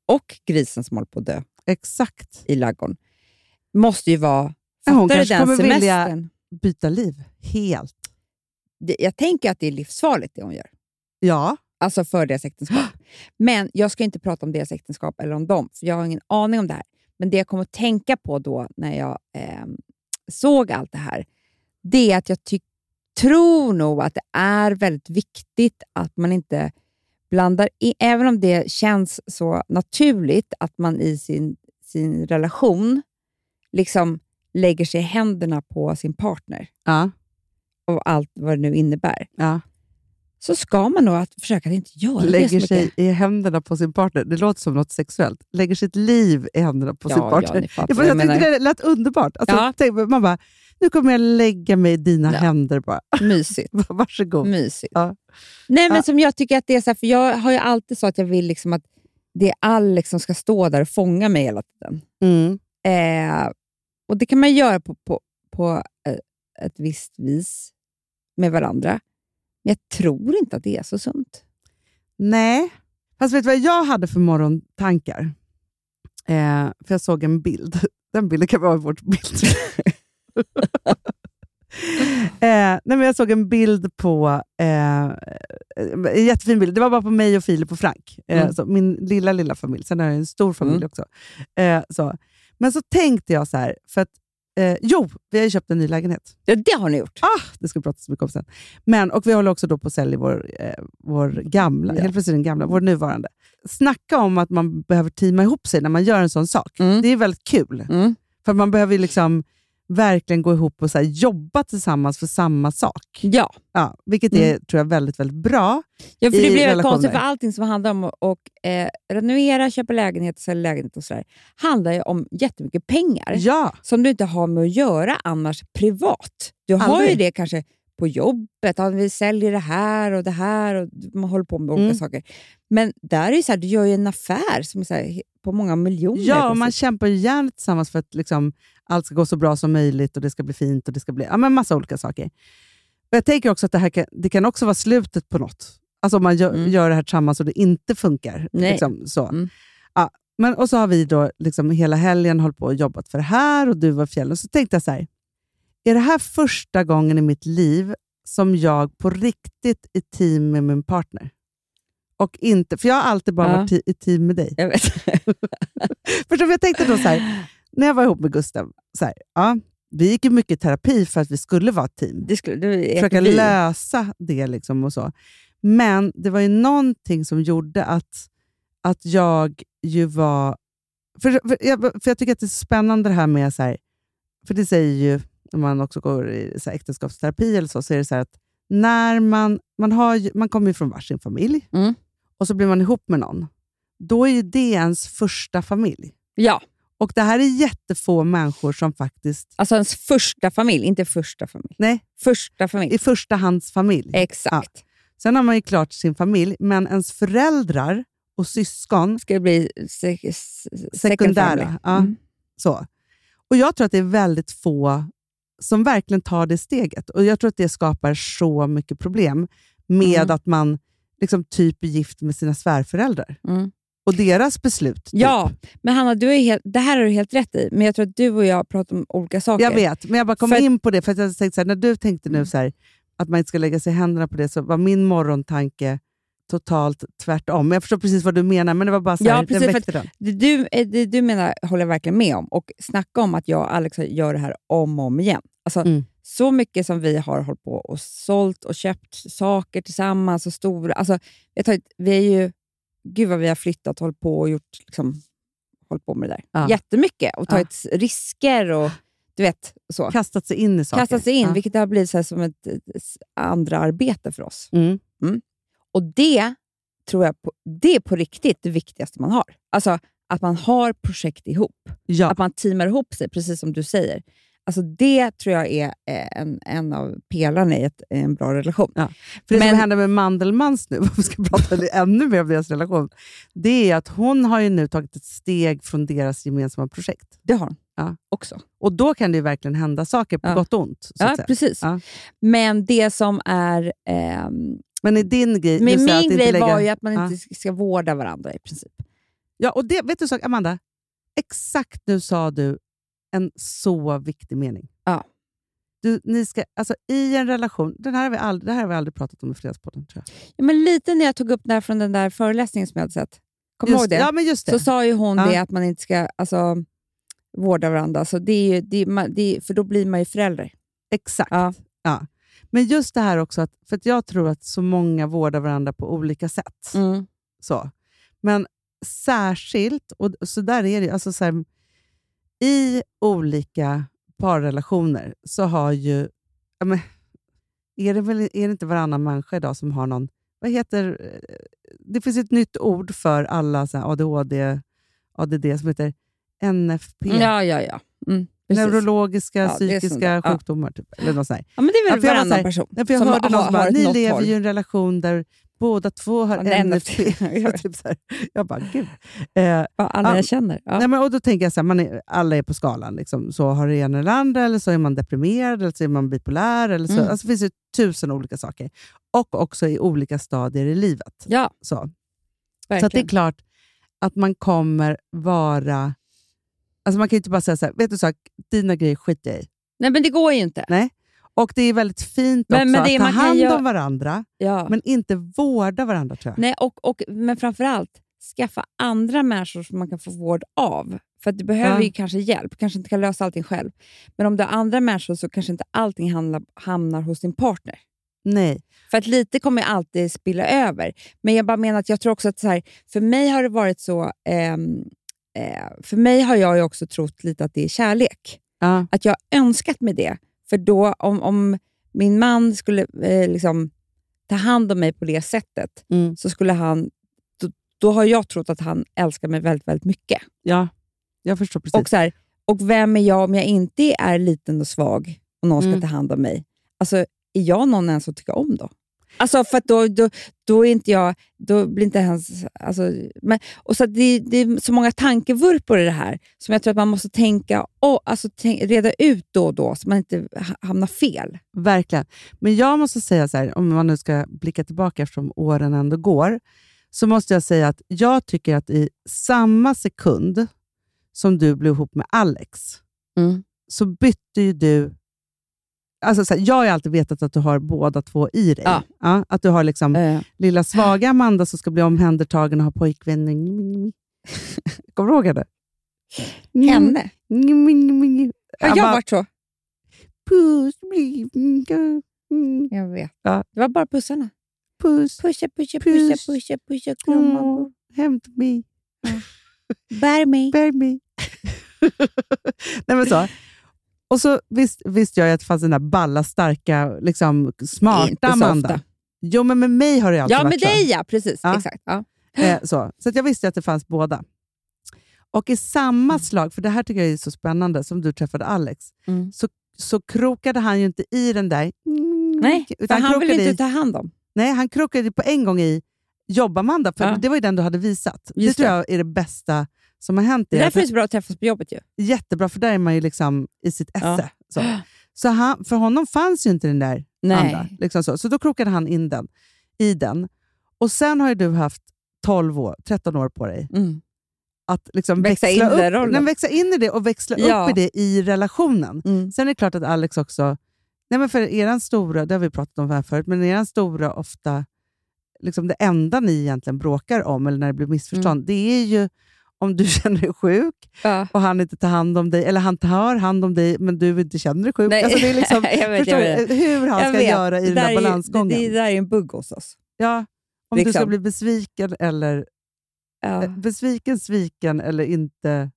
och grisen som håller på att dö Exakt. i ladugården måste ju vara... Ja, hon kanske den kommer vilja- semestern? Byta liv. Helt. Det, jag tänker att det är livsfarligt det hon gör. Ja. Alltså för deras äktenskap. Men jag ska inte prata om deras äktenskap eller om dem, för jag har ingen aning om det här. Men det jag kom att tänka på då när jag eh, såg allt det här, det är att jag tycker tror nog att det är väldigt viktigt att man inte blandar in, även om det känns så naturligt att man i sin, sin relation liksom lägger sig i händerna på sin partner Ja, och allt vad det nu innebär, ja. Så ska man nog att försöka att inte göra det Lägger mycket. sig i händerna på sin partner. Det låter som något sexuellt. Lägger sitt liv i händerna på Ja, sin ja, partner. fattar jag, vad jag tyckte det lät underbart. Alltså, Ja. tänk, man bara, nu kommer jag lägga mig i dina Ja. händer bara. Mysigt. Varsågod. Mysigt. Ja. Nej, men Ja. som jag tycker att det är så här, för jag har ju alltid så att jag vill liksom att det all liksom ska stå där och fånga mig hela tiden. Mm. Eh, och Det kan man göra på, på, på eh, ett visst vis med varandra. Men jag tror inte att det är så sunt. Nej, fast vet du vad jag hade för morgontankar? Eh, för jag såg en bild. Den bilden kan vara vårt bild. eh, nej, men jag såg en bild på, eh, en jättefin bild. Det var bara på mig och Filip och Frank. Eh, Mm. så min lilla, lilla familj. Sen har jag en stor familj Mm. också. Eh, så. Men så tänkte jag så här, för att, eh, jo, vi har ju köpt en ny lägenhet. Ja, det har ni gjort. Ah, det ska vi prata så mycket om sen. Men, och vi håller också då på att sälja vår, eh, vår gamla, Ja. helt plötsligt den gamla, vår nuvarande. Snacka om att man behöver teama ihop sig när man gör en sån sak. Mm. Det är väldigt kul. Mm. För man behöver ju liksom verkligen gå ihop och så här, jobba tillsammans för samma sak. Ja, Ja, vilket är tror jag, väldigt, väldigt bra. ja för det blir relationer. konstigt för allting som handlar om att och, eh, renovera, köpa lägenhet sälja lägenhet och sådär handlar ju om jättemycket pengar Ja, som du inte har med att göra annars privat. Du har ju Aldrig. det kanske på jobbet, att vi säljer det här och det här och man håller på med olika Mm. saker. Men där är det så här, du gör ju en affär som är så här, på många miljoner. ja och man kämpar ju gärna tillsammans för att liksom, allt ska gå så bra som möjligt och det ska bli fint och det ska bli ja, men massa olika saker. Och jag tänker också att det här kan, det kan också vara slutet på något. Alltså om man gör, Mm. gör det här tillsammans och det inte funkar. Nej. Liksom, så. Mm. Ja, men, och så har vi då liksom hela helgen hållit på och jobbat för det här och du var fjällen. Så tänkte jag så här, är det här första gången i mitt liv som jag på riktigt är team med min partner? Och inte, för jag har alltid bara Ja. varit i team med dig. Jag vet. Förstår? Jag tänkte då så här, när jag var ihop med Gustav, så här, ja, vi gick ju mycket terapi för att vi skulle vara ett team. Det skulle, det Försöka vi. lösa det liksom och så. Men det var ju någonting som gjorde att, att jag ju var... För, för, jag, för jag tycker att det är spännande det här med, så här, för det säger ju, när man också går i så här, äktenskapsterapi eller så, så är det så att när man, man, har, man kommer ju från varsin familj Mm. Och så blir man ihop med någon, då är ju det ens första familj. Ja, Och det här är jättefå människor som faktiskt, alltså ens första familj, inte första familj. nej, Första familj. i första hands familj. Exakt. Sen har man ju klart sin familj, men ens föräldrar och syskon, Ska bli se, se, second sekundära. Ja, Mm. så. Och Jag tror att det är väldigt få som verkligen tar det steget. Och Jag tror att det skapar så mycket problem med Mm. att man liksom typ gift med sina svärföräldrar. Mm. Och deras beslut. Typ. Ja, men Hanna, du är helt, det här har du helt rätt i, men jag tror att du och jag pratar om olika saker. Jag vet, men jag bara kom För in på det, för jag tänkte så här, när du tänkte nu så här, att man inte ska lägga sig i händerna på det, så var min morgontanke totalt tvärtom. Jag förstår precis vad du menar, men det var bara så Ja, här, den precis, väckte den. Det du, eh, det du menar håller jag verkligen med om. Och snacka om att jag och Alex gör det här om och om igen. Alltså, Mm. Så mycket som vi har hållit på och sålt och köpt saker tillsammans. och stora. Alltså, jag tar, vi är ju, Gud vad vi har flyttat, hållit på och gjort, liksom, hållit på med det där. Ja. Jättemycket. Och tagit risker och du vet, så. Kastat sig in i saker. kastat sig in, Ja. vilket har blivit så som ett, ett andra arbete för oss. Mm. Och det tror jag på, det är på riktigt det viktigaste man har. Alltså att man har projekt ihop. Ja. Att man teamar ihop sig, precis som du säger. Alltså det tror jag är eh, en, en av pelarna i ett, en bra relation. Ja. För det Men- som händer med Mandelmans nu, om vi ska prata ännu mer om deras relation, det är att hon har ju nu tagit ett steg från deras gemensamma projekt. Det har hon Ja. också. Och då kan det verkligen hända saker på Ja. gott och ont. Ja, precis. Ja. Men det som är... ehm, Men i din grej... men min grej lägga- var ju att man inte ska vårda varandra i princip. Ja, och det, vet du sak, Amanda? Exakt nu sa du en så viktig mening. Ja. Du, ni ska, alltså, I en relation, den här har vi aldrig, det här har vi aldrig pratat om i Fredagspodden tror jag. Ja, men lite när jag tog upp det här från den där föreläsningen som jag hade sett. Kommer du ihåg det? Ja, men just det. så sa ju hon Ja. det att man inte ska alltså, vårda varandra. Så det är ju, det man- det för då blir man ju förälder. Exakt. Ja. Ja. Men just det här också, att, för att jag tror att så många vårdar varandra på olika sätt. Mm. Så. Men särskilt, och så där är det alltså så här, i olika parrelationer så har ju... Ja, men, är, det väl, är det inte varannan människa idag som har någon... Vad heter... eh, Det finns ett nytt ord för alla så ADHD, ADD som heter NFP. Ja, ja, ja. Mm, precis. Neurologiska, Ja, psykiska där. Ja. sjukdomar. Typ, eller något sånt. Ja, men det är Ja, väl var varannan här- person Ja, för jag som hörde någon som bara, ni lever ju i en relation där båda två har Ja. NFP. Jag typ så här. Jag bara, gud. Eh, Ja, alla Ja. jag känner. Ja. Nej, men, och då tänker jag så här, man är, alla är på skalan. Liksom. Så har det ena eller andra, eller så är man deprimerad, eller så är man bipolär. Eller så. Mm. Alltså, det finns ju tusen olika saker. Och också i olika stadier i livet. ja, Så, så att det är verkligen. klart att man kommer vara... Alltså man kan ju inte bara säga så här, vet du så, dina grejer skiter jag i. Nej, men det går ju inte. Nej. Och det är väldigt fint Men- också men det att ta hand göra- om varandra, Ja. men inte vårda varandra tror jag. Nej, och, och, men framförallt skaffa andra människor som man kan få vård av. För du behöver Ja. ju kanske hjälp, kanske inte kan lösa allting själv. Men om du har andra människor så kanske inte allting hamnar, hamnar hos din partner. Nej. För att lite kommer alltid spilla över. Men jag bara menar att jag tror också att så här, för mig har det varit så... ehm, eh, för mig har jag ju också trott lite att det är kärlek. Ja. Att jag har önskat mig det. För då om, om min man skulle eh, liksom, ta hand om mig på det sättet Mm. så skulle han... Då, då har jag trott att han älskar mig väldigt, väldigt mycket. ja, jag förstår precis. Och, så här, och vem är jag om jag inte är liten och svag och någon ska Mm. ta hand om mig? Alltså, är jag någon ens att tycka om då? Alltså för då, då, då är inte jag, då blir inte ens... Alltså, men, och så det, det är så många tankevurpor i det här som jag tror att man måste tänka och, alltså, tänk, reda ut då och då så man inte ha- hamnar fel. Verkligen. Men jag måste säga så här, om man nu ska blicka tillbaka eftersom åren ändå går, så måste jag säga att jag tycker att i samma sekund som du blev ihop med Alex, Mm. så bytte ju du... Alltså så här, jag har alltid vetat att du har båda två i dig. Ja. att du har liksom Eh, lilla svaga Amanda som ska bli omhändertagen och ha pojkvän. Kommer du ihåg henne? henne? Har jag bara, varit så? Puss, mm, Jag vet. Ja. Det var bara pussarna. puss, Pusha, pusha, Puss. pusha, pusha, pusha, krama, Åh, hämta mig. bär mig. Bear me. Nej, men så. Och så visst, visste jag att det fanns den där balla, starka, liksom, smarta Inte så Amanda. ofta. Jo, men med mig har det alltid Ja, varit med så. dig ja. Precis. Ja. Exakt. Ja. Eh, så så jag visste att det fanns båda. Och i samma slag, för det här tycker jag är så spännande, som du träffade Alex, Mm. så, så krokade han ju inte i den där... Nej, utan han vill krokade inte i, ta hand om. Nej, han krokade på en gång i Jobba-Amanda, för Ja. det var ju den du hade visat. Det Just tror det. jag är det bästa som har hänt. Det är därför det är så bra att träffas på jobbet ju. Jättebra, för där är man ju liksom i sitt Ja. esse. Så, så han, för honom fanns ju inte den där Nej. andra. Liksom så. så då krokade han in den, i den. Och sen har ju du haft 12 år, 13 år på dig Mm. att liksom Växa växla, in upp, den nej, växa in i det och växla Ja. upp i det i relationen. Mm. Sen är det klart att Alex också... Nej men för eran stora, det har vi pratat om här förut, men eran stora ofta... Liksom det enda ni egentligen bråkar om, eller när det blir missförstånd, Mm. det är ju om du känner dig sjuk Ja. och han inte tar hand om dig, eller han tar hand om dig men du inte känner dig sjuk. Nej. Alltså det är liksom, vet, förstår du hur han Jag ska vet. göra i Det den där där är balansgången. Det, det där är en bugg hos oss. ja, om du ska liksom. bli besviken eller Ja. Eh, besviken, sviken eller inte.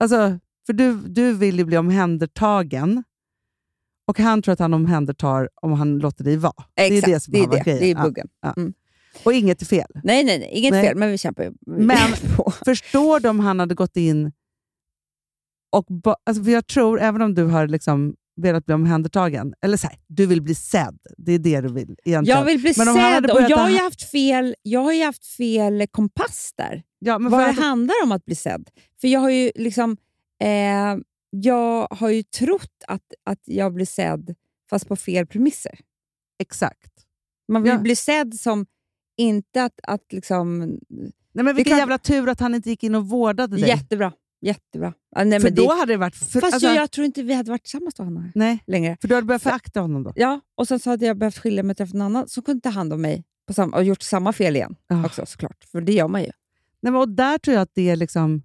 Alltså, för du, du vill ju bli omhändertagen och han tror att han omhändertar om han låter dig vara. Exakt, det är det som det är, det. Det är Ja, buggen. ja. Mm. Och inget är fel. Nej, nej, nej. Inget Nej. fel, men vi kämpar ju Men-. Förstår du om han hade gått in och... Alltså för jag tror, även om du har liksom velat bli omhändertagen, eller så här, du vill bli sedd. Det är det du vill egentligen. Jag vill bli Men sedd och jag har, ju ha- haft fel, jag har ju haft fel kompass där. ja, men Vad för det att- handlar om att bli sedd. För jag har ju liksom... Eh, jag har ju trott att, att jag blir sedd fast på fel premisser. Exakt. Man vill Ja. bli sedd som inte att, att liksom... Nej, men vilken kan- jävla tur att han inte gick in och vårdade dig. Jättebra. Jättebra. Ja, nej, för men då det, hade det varit... För, fast alltså, jag, tror inte vi hade varit tillsammans då, Hanna, Nej, längre. för du hade börjat För- förakta honom då. Ja, och sen så hade jag behövt skilja mig och träffa någon annan som kunde ta hand om mig på samma, och gjort samma fel igen. Ja. Också såklart, för det gör man ju. Nej, men, och där tror jag att det är liksom,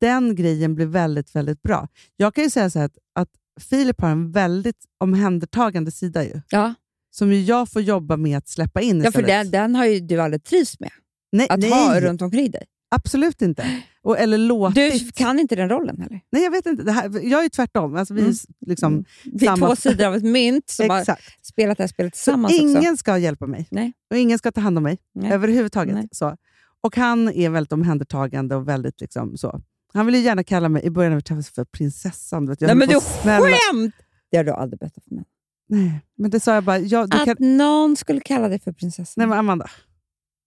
den grejen blir väldigt, väldigt bra. Jag kan ju säga så här att, att Filip har en väldigt omhändertagande sida ju. Ja, Som ju jag får jobba med att släppa in ja för den, den har ju du aldrig trivs med. nej, Att nej, ha runt omkring dig. absolut inte. Och, eller låtit. Du kan inte den rollen heller. Nej, jag vet inte. Det här, jag är tvärtom. Alltså, vi är Mm. liksom, Mm. Det är samma- två sidor av ett mynt som har spelat det här spelet Så tillsammans också. ingen ska hjälpa mig. Nej. Och ingen ska ta hand om mig Nej. överhuvudtaget. Nej. Så. Och han är väldigt omhändertagande och väldigt liksom så. Han ville gärna kalla mig, i början när vi träffades, för prinsessan. Vet, jag Nej, men du att smälla. skämt! Det har du aldrig berättat för mig. Nej, men det sa jag bara. Jag, du Att kan, någon skulle kalla dig för prinsessan. nej, men Amanda.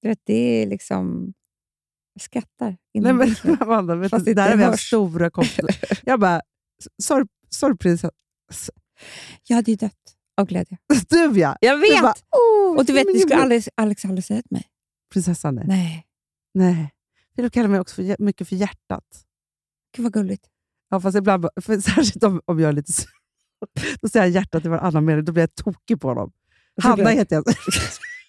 Du vet, det är liksom... Jag skrattar. Nej, men, Amanda vet Fast du, där har vi haft stora konflikter. jag bara, sorry, sorry prinsessa. Jag hade ju dött av glädje. Du ja! Jag Du vet! bara, "Åh, och du vet, det skulle aldrig, Alex aldrig säga till mig. Prinsessan, nej. Nej, nej. Filip kallar mig också för, mycket för hjärtat. gud vad gulligt. Ja, fast ibland, för särskilt om, om jag är lite sur, Då säger jag hjärtat i varannan mening, då blir jag tokig på honom. Hanna heter jag.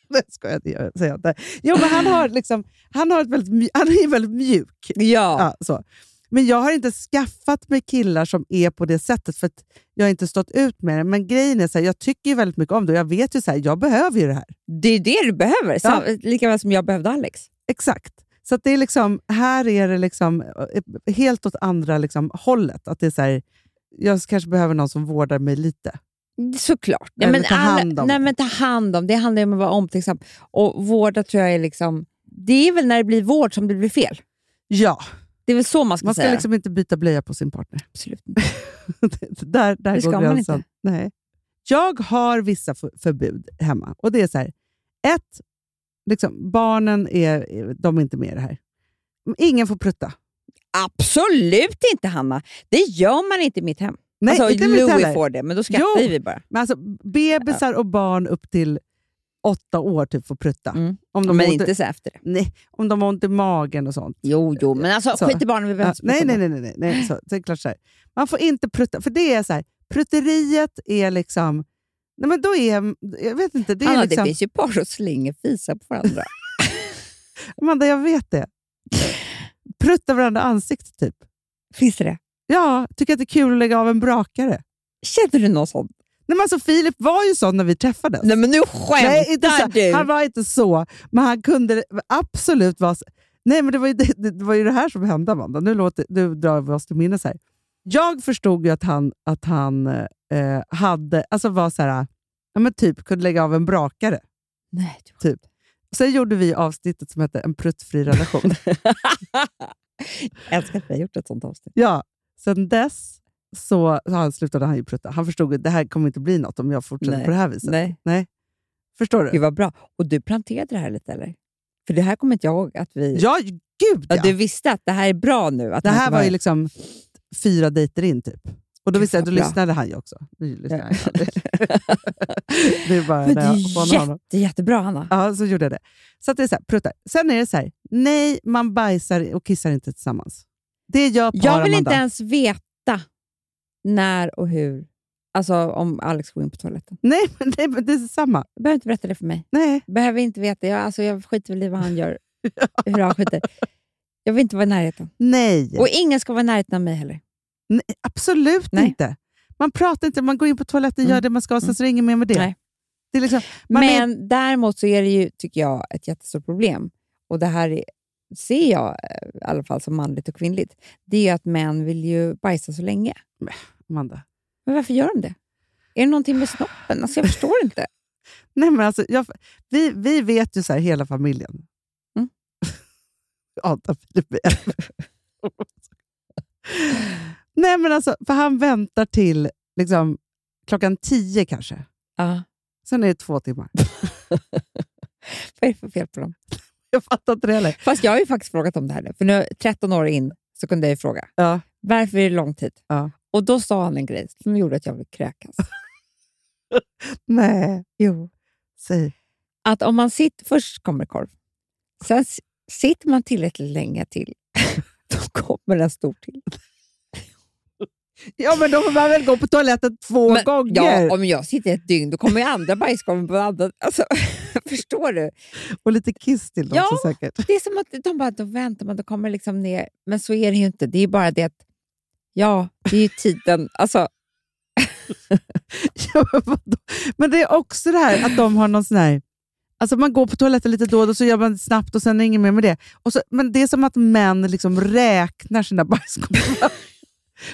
Nej, skojar, det säger jag inte. Jo, men han, har liksom, han, har ett väldigt, han är väldigt mjuk. Ja. Ja, så. Men jag har inte skaffat mig killar som är på det sättet, för att jag har inte stått ut med det. Men grejen är, så här, jag tycker ju väldigt mycket om det och jag vet ju så här, jag behöver ju det här. Det är det du behöver, Ja. lika väl som jag behövde Alex. Exakt. Så det är liksom, här är det liksom eh, helt åt andra liksom hållet. Att det är så här, jag kanske behöver någon som vårdar mig lite. Såklart. Ja, men ta hand om. Nej, men ta hand om. Det handlar ju om att vara omtänksam. Och vårda tror jag är liksom... Det är väl när det blir vård som det blir fel. Ja, Det är väl så man ska man ska säga. liksom inte byta blöja på sin partner. Absolut inte. där där Det ska går man gränsen. inte. Nej. Jag har vissa för- förbud hemma. Och det är så här, ett, liksom, barnen är, de är inte med i det här. Ingen får prutta. Absolut inte, Hanna. Det gör man inte i mitt hem. Nej, alltså, inte mitt Louis heller. får det, men då skrattar Jo. vi bara. Men alltså, bebisar och barn upp till åtta år typ får prutta. Mm. Om de Men i- inte så efter det. Nej, om de har ont i magen och sånt. Jo, jo, men alltså Så. skit i barnen. Vi behöver Ja, nej, nej, om nej. nej, nej. Så, det är klart så här. Man får inte prutta, för det är så här, prutteriet är liksom... Nej, men då är... Jag vet inte, det är Hanna, liksom... det finns ju par som slänger fisar på varandra. Amanda, jag vet det. Prutta varandra i ansiktet, typ. finns det det? Ja, tycker att det är kul att lägga av en brakare. Känner du någon sån? Nej, men alltså, Filip var ju sån när vi träffades. Nej, men nu skämtar Nej, inte så. du! Han var inte så, men han kunde absolut vara... så- Nej, men det var ju det, det, var ju det här som hände, Amanda. Nu, låter, nu drar vi oss till minnes här. Jag förstod ju att han, att han eh, hade, alltså var så här, ja, men typ kunde lägga av en brakare. Nej. Typ. Sen gjorde vi avsnittet som hette En pruttfri relation. Jag älskar att vi har gjort ett sånt avsnitt. ja, sen dess så, så han slutade han ju prutta. Han förstod att det här kommer inte bli något om jag fortsätter Nej. på det här viset. Nej. Förstår du? Gud vad bra. Och du planterade det här lite eller? För det här kommer inte jag ihåg att vi... Ja, gud Ja, ja. Du visste att det här är bra nu? Att Det här var ju liksom fyra dejter in typ. Och då visste jag, då lyssnade han ju också. Nu lyssnar han det är bara Men det är jätte, jättebra, Hanna. Ja, så gjorde jag det. Så att det är så här, pruttar. Sen är det så här, nej, man bajsar och kissar inte tillsammans. Det gör Jag vill inte ens veta när och hur. Alltså om Alex går in på toaletten. Nej, men det, det är samma. Du behöver inte berätta det för mig. Nej. Behöver inte veta. Jag, alltså, jag skiter väl i vad han gör. hur han skiter. Jag vill inte vara i närheten. Nej. Och ingen ska vara i närheten av mig heller. Nej absolut Nej. inte. Man pratar inte, man går in på toaletten, Mm. gör det man ska, sen så är det inget mer med det. Nej. det liksom, man är, Men däremot så är det ju, tycker jag, ett jättestort problem. Och det här är, ser jag eh, i alla fall som manligt och kvinnligt. Det är ju att män vill ju bajsa så länge. Amanda. Men varför gör de det? Är det någonting med snoppen? Alltså jag förstår inte. Nej, men alltså, jag, vi, vi vet ju så här, hela familjen. Mm. Adam Filip Nej, men alltså, för han väntar till liksom, klockan tio kanske. Ja. Sen är det två timmar. Vad är det för fel på dem? Jag fattar inte det heller. Fast jag har ju faktiskt frågat om det här nu. För nu 13 år in så kunde jag ju fråga. Ja. Varför är det lång tid? Ja. Och då sa han en grej som gjorde att jag ville kräkas. Nej, jo. säg. Att om man sitter... Först kommer korv. Sen sitter man tillräckligt länge till. då kommer en stor till. Ja, men då får man väl gå på toaletten två Men- gånger. Ja, om jag sitter ett dygn då kommer ju andra bajskorven på andra... Alltså, förstår du? Och lite kiss till dem Ja. också säkert. Det är som att de bara, då väntar man, då kommer liksom ner. Men så är det ju inte. Det är bara det att, ja, det är ju tiden. Alltså, ja, men, men det är också det här att de har någon sån här... Alltså man går på toaletten lite då och då, så gör man snabbt och sen är det inget mer med det. Och så, men det är som att män liksom räknar sina bajskorvar.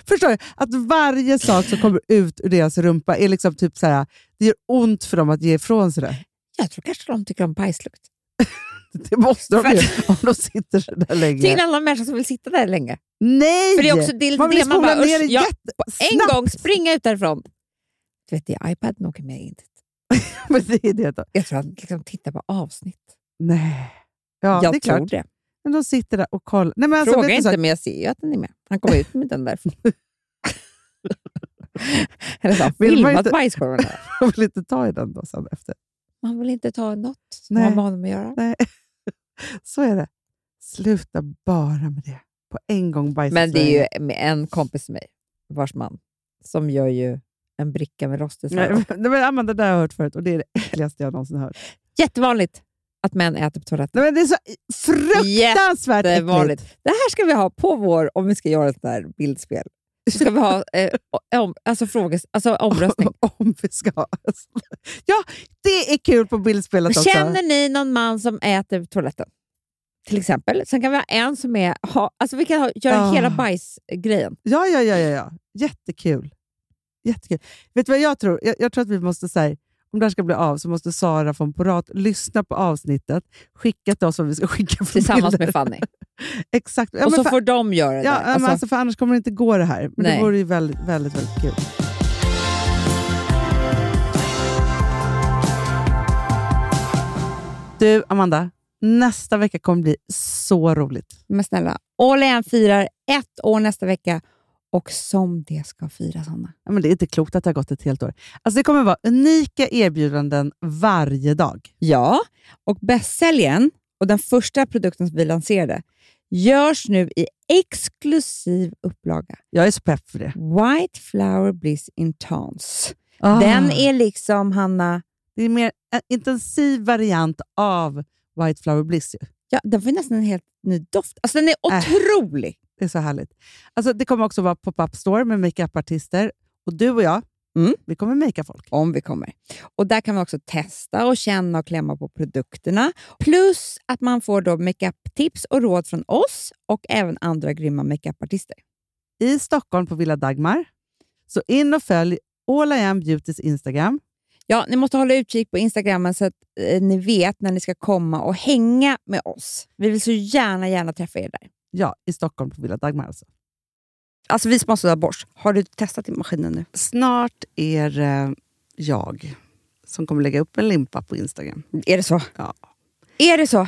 Förstår du? Att varje sak som kommer ut ur deras rumpa är liksom typ så här, det gör ont för dem att ge ifrån sig det. Jag tror kanske de tycker om bajslukt. Det måste de ju om de sitter så där länge. Till alla människor som vill sitta där länge. Nej! För det är också det, man vill det man spola bara, ner det jättesnabbt. En gång springa ut därifrån. Du vet, det är iPaden åker med in. Men det är det då. Jag tror han liksom tittar på avsnitt. Nej. Ja, jag det är tror klart. det. Men de sitter där och kollar. Nej, men alltså, Fråga inte, men jag ser ju att den är med. Han kommer ut med den därifrån. Eller så har han filmat inte- bajskorven där. Vill inte ta i den då sen efter. Man vill inte ta något som Nej. har med honom att göra. Nej. Så är det. Sluta bara med det. På en gång bajsa Men det är ju med en kompis till mig, vars man, som gör ju en bricka med rostig sallad. nej, men Amanda, det där har jag hört förut och det är det äckligaste jag någonsin hört. Jättevanligt att män äter på toaletten. Nej, men det är så fruktansvärt äckligt. Det här ska vi ha på vår, om vi ska göra ett där bildspel. Så ska vi ha eh, om, alltså fråges, alltså omröstning. Om vi ska ha. Ja, det är kul på bildspelet också. Känner ni någon man som äter på toaletten? Till exempel. Sen kan vi ha en som är... Ha, alltså vi kan ha, göra Ah. hela bajsgrejen. Ja, ja, ja, ja, ja. Jättekul. Jättekul. Vet du vad jag tror? Jag, jag tror att vi måste säga, om det här ska bli av så måste Sara från Porat lyssna på avsnittet, skicka till oss vad vi ska skicka för Tillsammans bilder. med Fanny. Exakt. Ja, och så för, får de göra det. ja, Alltså, alltså, för annars kommer det inte gå det här. Men Nej. det vore ju väldigt, väldigt, väldigt kul. Du, Amanda. Nästa vecka kommer bli så roligt. Men snälla, All firar ett år nästa vecka och som det ska firas, Hanna. Ja, men det är inte klokt att det har gått ett helt år. Alltså, det kommer vara unika erbjudanden varje dag. Ja, och bästsäljaren och den första produkten som vi lanserade görs nu i exklusiv upplaga. Jag är så pepp för det. White Flower Bliss Intense. Ah. Den är liksom, Hanna, Det är mer en intensiv variant av White Flower Bliss. Ja, den får nästan en helt ny doft. Alltså den är Äh. Det är så härligt. Alltså, det kommer också vara pop-up store med makeup-artister. Och du och jag, Mm. vi kommer makea folk. Om vi kommer. Och Där kan man också testa och känna och klämma på produkterna. Plus att man får då makeup-tips och råd från oss och även andra grymma makeup-artister. I Stockholm på Villa Dagmar. Så in och följ All I Am Beautys Instagram. Ja, ni måste hålla utkik på Instagrammen så att eh, ni vet när ni ska komma och hänga med oss. Vi vill så gärna, gärna träffa er där. Ja, i Stockholm på Villa Dagmar alltså. Alltså vi sponsrar av Bosch. Har du testat i maskinen nu? Snart är eh, jag som kommer lägga upp en limpa på Instagram. Är det så? Ja. Är det så?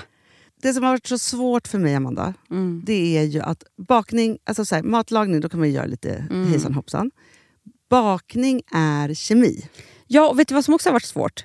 Det som har varit så svårt för mig, Amanda, Mm. det är ju att bakning, alltså så här, matlagning, då kan man ju göra lite Mm. hejsan hoppsan. Bakning är kemi. Ja, och vet du vad som också har varit svårt?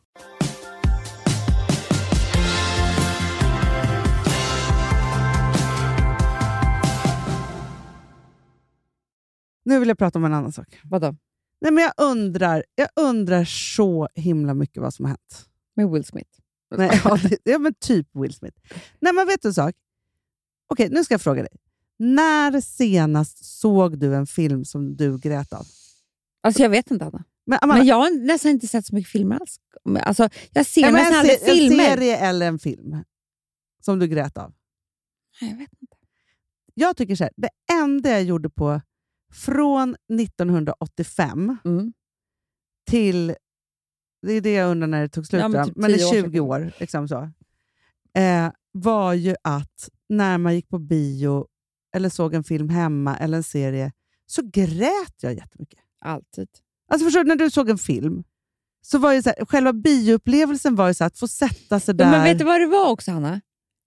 Nu vill jag prata om en annan sak. Vadå? Nej, men jag, undrar, jag undrar så himla mycket vad som har hänt. Med Will Smith? Nej, ja, det, ja, men typ Will Smith. Nej, men vet du en sak? Okej, nu ska jag fråga dig. När senast såg du en film som du grät av? Alltså jag vet inte Anna. Men, Amanda, Men jag har nästan inte sett så mycket filmer alls. Alltså, jag ser ja, nästan aldrig se- en filmer. serie eller en film som du grät av? Nej, jag vet inte. Jag tycker så här, det enda jag gjorde på från 1985 Mm. till, det är det jag undrar när det tog slut, Ja, typ men det år är sedan 20 år, liksom så, eh, var ju att när man gick på bio eller såg en film hemma eller en serie så grät jag jättemycket. Alltid. Alltså förstår du, när du såg en film, så var ju så här, själva bioupplevelsen var ju så att få sätta sig där. Ja, men vet du vad det var också Hanna?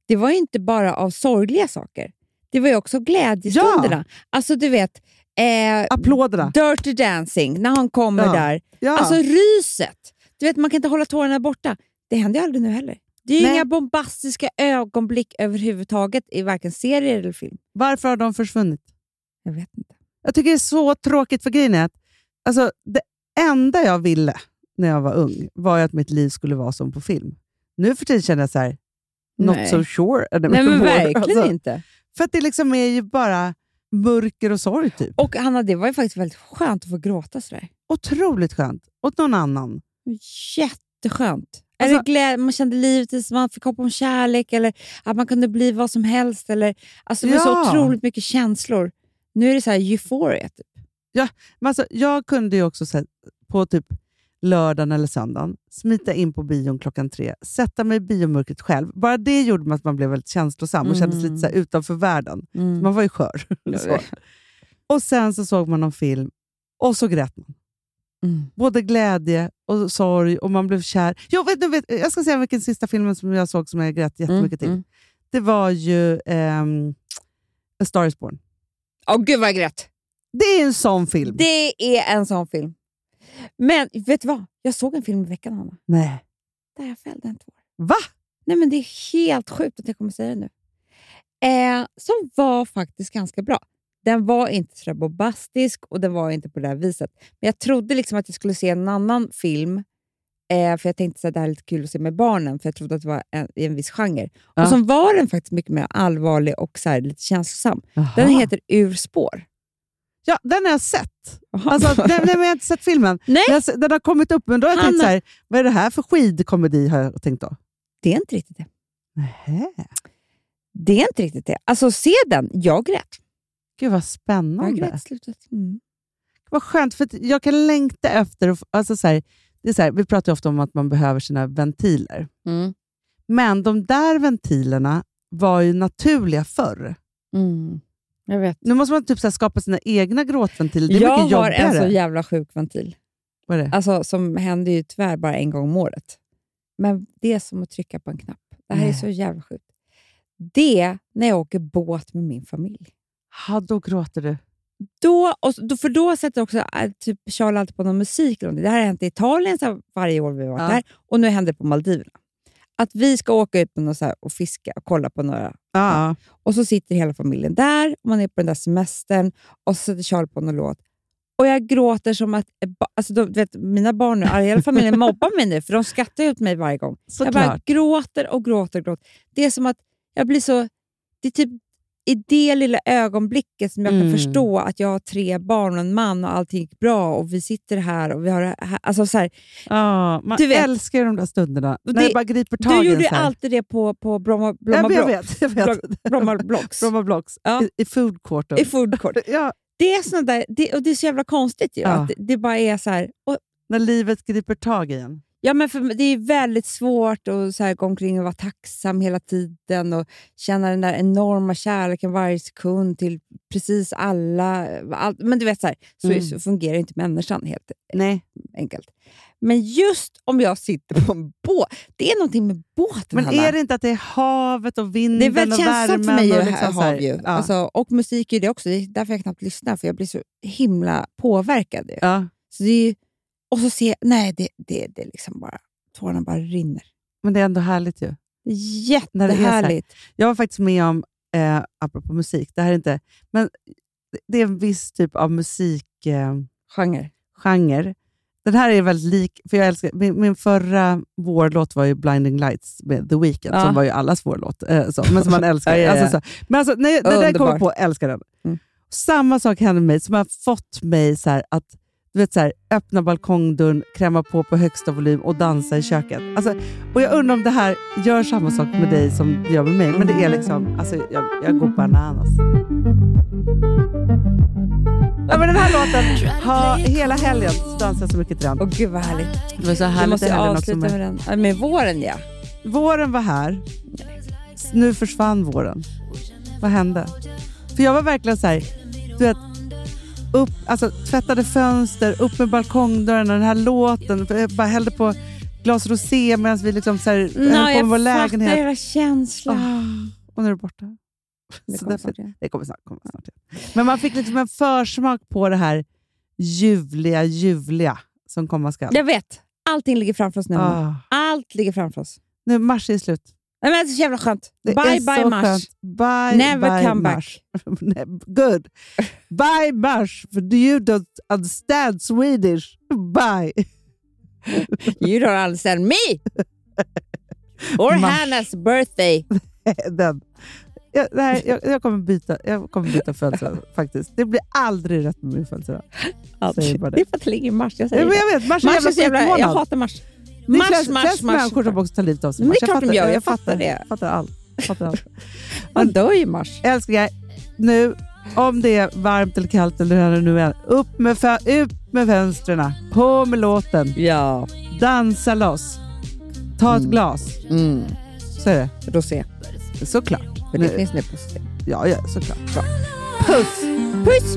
Det var ju inte bara av sorgliga saker. Det var ju också glädjestunderna. Alltså du vet, eh, Applåderna. Dirty Dancing, när han kommer Ja. där. Ja. Alltså ryset! Du vet, man kan inte hålla tårarna borta. Det händer ju aldrig nu heller. Det är ju inga bombastiska ögonblick överhuvudtaget i varken serier eller film. Varför har de försvunnit? Jag vet inte. Jag tycker det är så tråkigt för grejen är att alltså, det enda jag ville när jag var ung var ju att mitt liv skulle vara som på film. Nu för tiden känner jag så här, not Nej. so sure. Nej, men verkligen Alltså, inte. För att det liksom är ju bara mörker och sorg typ. Och Hanna, det var ju faktiskt väldigt skönt att få gråta sådär. Otroligt skönt. Åt någon annan. Jätteskönt. Alltså- glädje, man kände livet man fick hopp om kärlek eller att man kunde bli vad som helst. Eller, alltså, det var Ja. så otroligt mycket känslor. Nu är det så här euphoria. Typ. Men alltså, jag kunde ju också så här, på typ lördagen eller söndagen smita in på bion klockan tre, sätta mig i biomörkret själv. Bara det gjorde att man blev väldigt känslosam och kändes lite så här utanför världen. Mm. Man var ju skör. Och sen så såg man någon film och så grät man. Mm. Både glädje och sorg och man blev kär. Jag, vet, du vet, jag ska säga vilken sista filmen som jag såg som jag grät jättemycket till. mm. Det var ju ehm, A Star is Born. Åh gud vad jag grät! Det är en sån film. Det är en sån film. Men vet du vad? Jag såg en film i veckan, Hanna, Nej. där jag fällde en tår. Va? Nej, men det är helt sjukt att jag kommer säga det nu. Eh, som var faktiskt ganska bra. Den var inte så bombastisk och den var inte på det här viset. Men jag trodde liksom att jag skulle se en annan film. Eh, för jag tänkte att det här är lite kul att se med barnen, för jag trodde att det var en, i en viss genre. Ja. Och så var den faktiskt mycket mer allvarlig och så här, lite känslosam. Den Jaha. heter Ur spår. Ja, den har jag sett. Alltså, den, nej, men jag har inte sett filmen. Nej. Jag Den har kommit upp, men då har jag tänkt Hanna. så här, vad är det här för skidkomedi? Har jag tänkt då. Det är inte riktigt det. Nähä. Det är inte riktigt det. Alltså se den. Jag grät. Gud vad Jag spännande. grät i slutet. Mm. Vad skönt, för jag kan längta efter... Alltså så här, det är så här, vi pratar ju ofta om att man behöver sina ventiler. Mm. Men de där ventilerna var ju naturliga förr. Mm. Jag vet. Nu måste man typ så skapa sina egna gråtventiler. Det är jag mycket har jobbigare. en så jävla sjuk ventil. Vad är det? Alltså, som händer ju tyvärr bara en gång om året. Men det är som att trycka på en knapp. Det här är Nej. så jävla sjukt. Det när jag åker båt med min familj. Ja, då gråter du. Då, och, då, för då sätter också äh, typ Charlie alltid på någon musik. Eller det här har hänt i Italien så varje år vi har varit Ja. där och nu händer det på Maldiverna. Att vi ska åka ut något så och fiska och kolla på några Ja. Och så sitter hela familjen där, och man är på den där semestern och så sätter Charlie på någon låt. Och jag gråter som att... Alltså, de, du vet, mina barn nu, hela familjen mobbar mig nu, för de skrattar ut mig varje gång. Jag bara Såklart. gråter och gråter och gråter. Det är som att jag blir så... Det är typ i det lilla ögonblicket som jag kan Mm. förstå att jag har tre barn och en man och allting gick bra och vi sitter här och vi har här. Alltså så här, Ja, man Du vet- älskar de där stunderna. När det- det bara griper tag du gjorde ju alltid det på, på Bromma, Bromma, jag vet. Jag vet. Bromma Blocks. Bromma Blocks. Ja. I, I food courten. I food court. Ja, Det är, såna där, det, och det är så jävla konstigt ju, Ja. att det, det bara är så här... Och, när livet griper tag i en. Ja, men för, det är väldigt svårt att så här, gå omkring och vara tacksam hela tiden och känna den där enorma kärleken varje sekund till precis alla. Allt, men du vet, så, här, så, Mm. så fungerar inte människan helt Nej. enkelt. Men just om jag sitter på en båt, det är någonting med båten. Men Hanna. är det inte att det är havet och vinden Det är väldigt och värmen? för mig och liksom hav ju. Ja. Alltså, och musik är det också. Det är därför jag knappt lyssnar, för jag blir så himla påverkad. ja. Så det är, och så ser jag, nej, det, det, det liksom bara, tårarna bara rinner. Men det är ändå härligt ju. Jättehärligt. Jag var faktiskt med om, eh, apropå musik, det här är inte... Men det är en viss typ av musikgenre. Eh, Genre. genre. Den här är väldigt lik, för jag älskar, min, min förra vårlåt var ju Blinding Lights med The Weeknd, Ja. som var ju allas vårlåt, eh, så, men som man älskar. Ja, ja. Alltså, så. Men alltså, när jag, när den kommer Underbar. på, älskar den. Mm. Samma sak hände med mig, som har fått mig så här, att du vet, så här, öppna balkongdörren, kräma på på högsta volym och dansa i köket. Alltså, och Jag undrar om det här gör samma sak med dig som det gör med mig, men det är liksom, alltså, jag, jag går bananas. Ja, men den här låten, ha, hela helgen så dansar jag så mycket till den. Åh gud vad härligt. Det var så Jag härligt måste också. avsluta Med. med den. Ja, Med våren ja. Våren var här. Nu försvann våren. Vad hände? För jag var verkligen så här, du vet, upp, alltså, tvättade fönster, upp med balkongdörren och den här låten. Jag bara hällde på glas rosé medan vi liksom så här, höll Nej, på med vår jag fattar lägenhet. era känslor. Och nu är det borta. Det kommer därför- snart. Det kommer snart. Kommer snart. Men man fick liksom en försmak på det här ljuvliga, ljuvliga som komma skall. Jag vet. Allting ligger framför oss nu. Ah. Allt ligger framför oss. Nu, mars är slut. Nej, men det är så jävla skönt. Det bye, bye, mars. skönt. Bye, Never bye, come back. mars. Nej, Good. Bye, mars. For you don't understand Swedish. Bye. You don't understand me! Or Mars. Hannas birthday. Den. Jag, nej, jag, jag, kommer byta, jag kommer byta födelsedag faktiskt. Det blir aldrig rätt med min födelsedag. Det det. är för att det ligger i mars. Jag Ja, säger men det. jag vet, mars är Mars jävla jävla, jag hatar mars. Det är Mars, flest, mars, flest mars. människor som också tar livet av sig. Det är klart de fattar- gör, jag fattar det. Jag fattar allt. Jag fattar allt. Man dör ju i mars. Älsklingar, nu om det är varmt eller kallt eller hur det nu är, upp med, ut med fönstren, på med låten, Ja. dansa loss, ta ett Mm. glas. Mm. Så är Rosé. det. Såklart. För det Nu- finns nu på system. Ja, ja, såklart. Puss! Puss!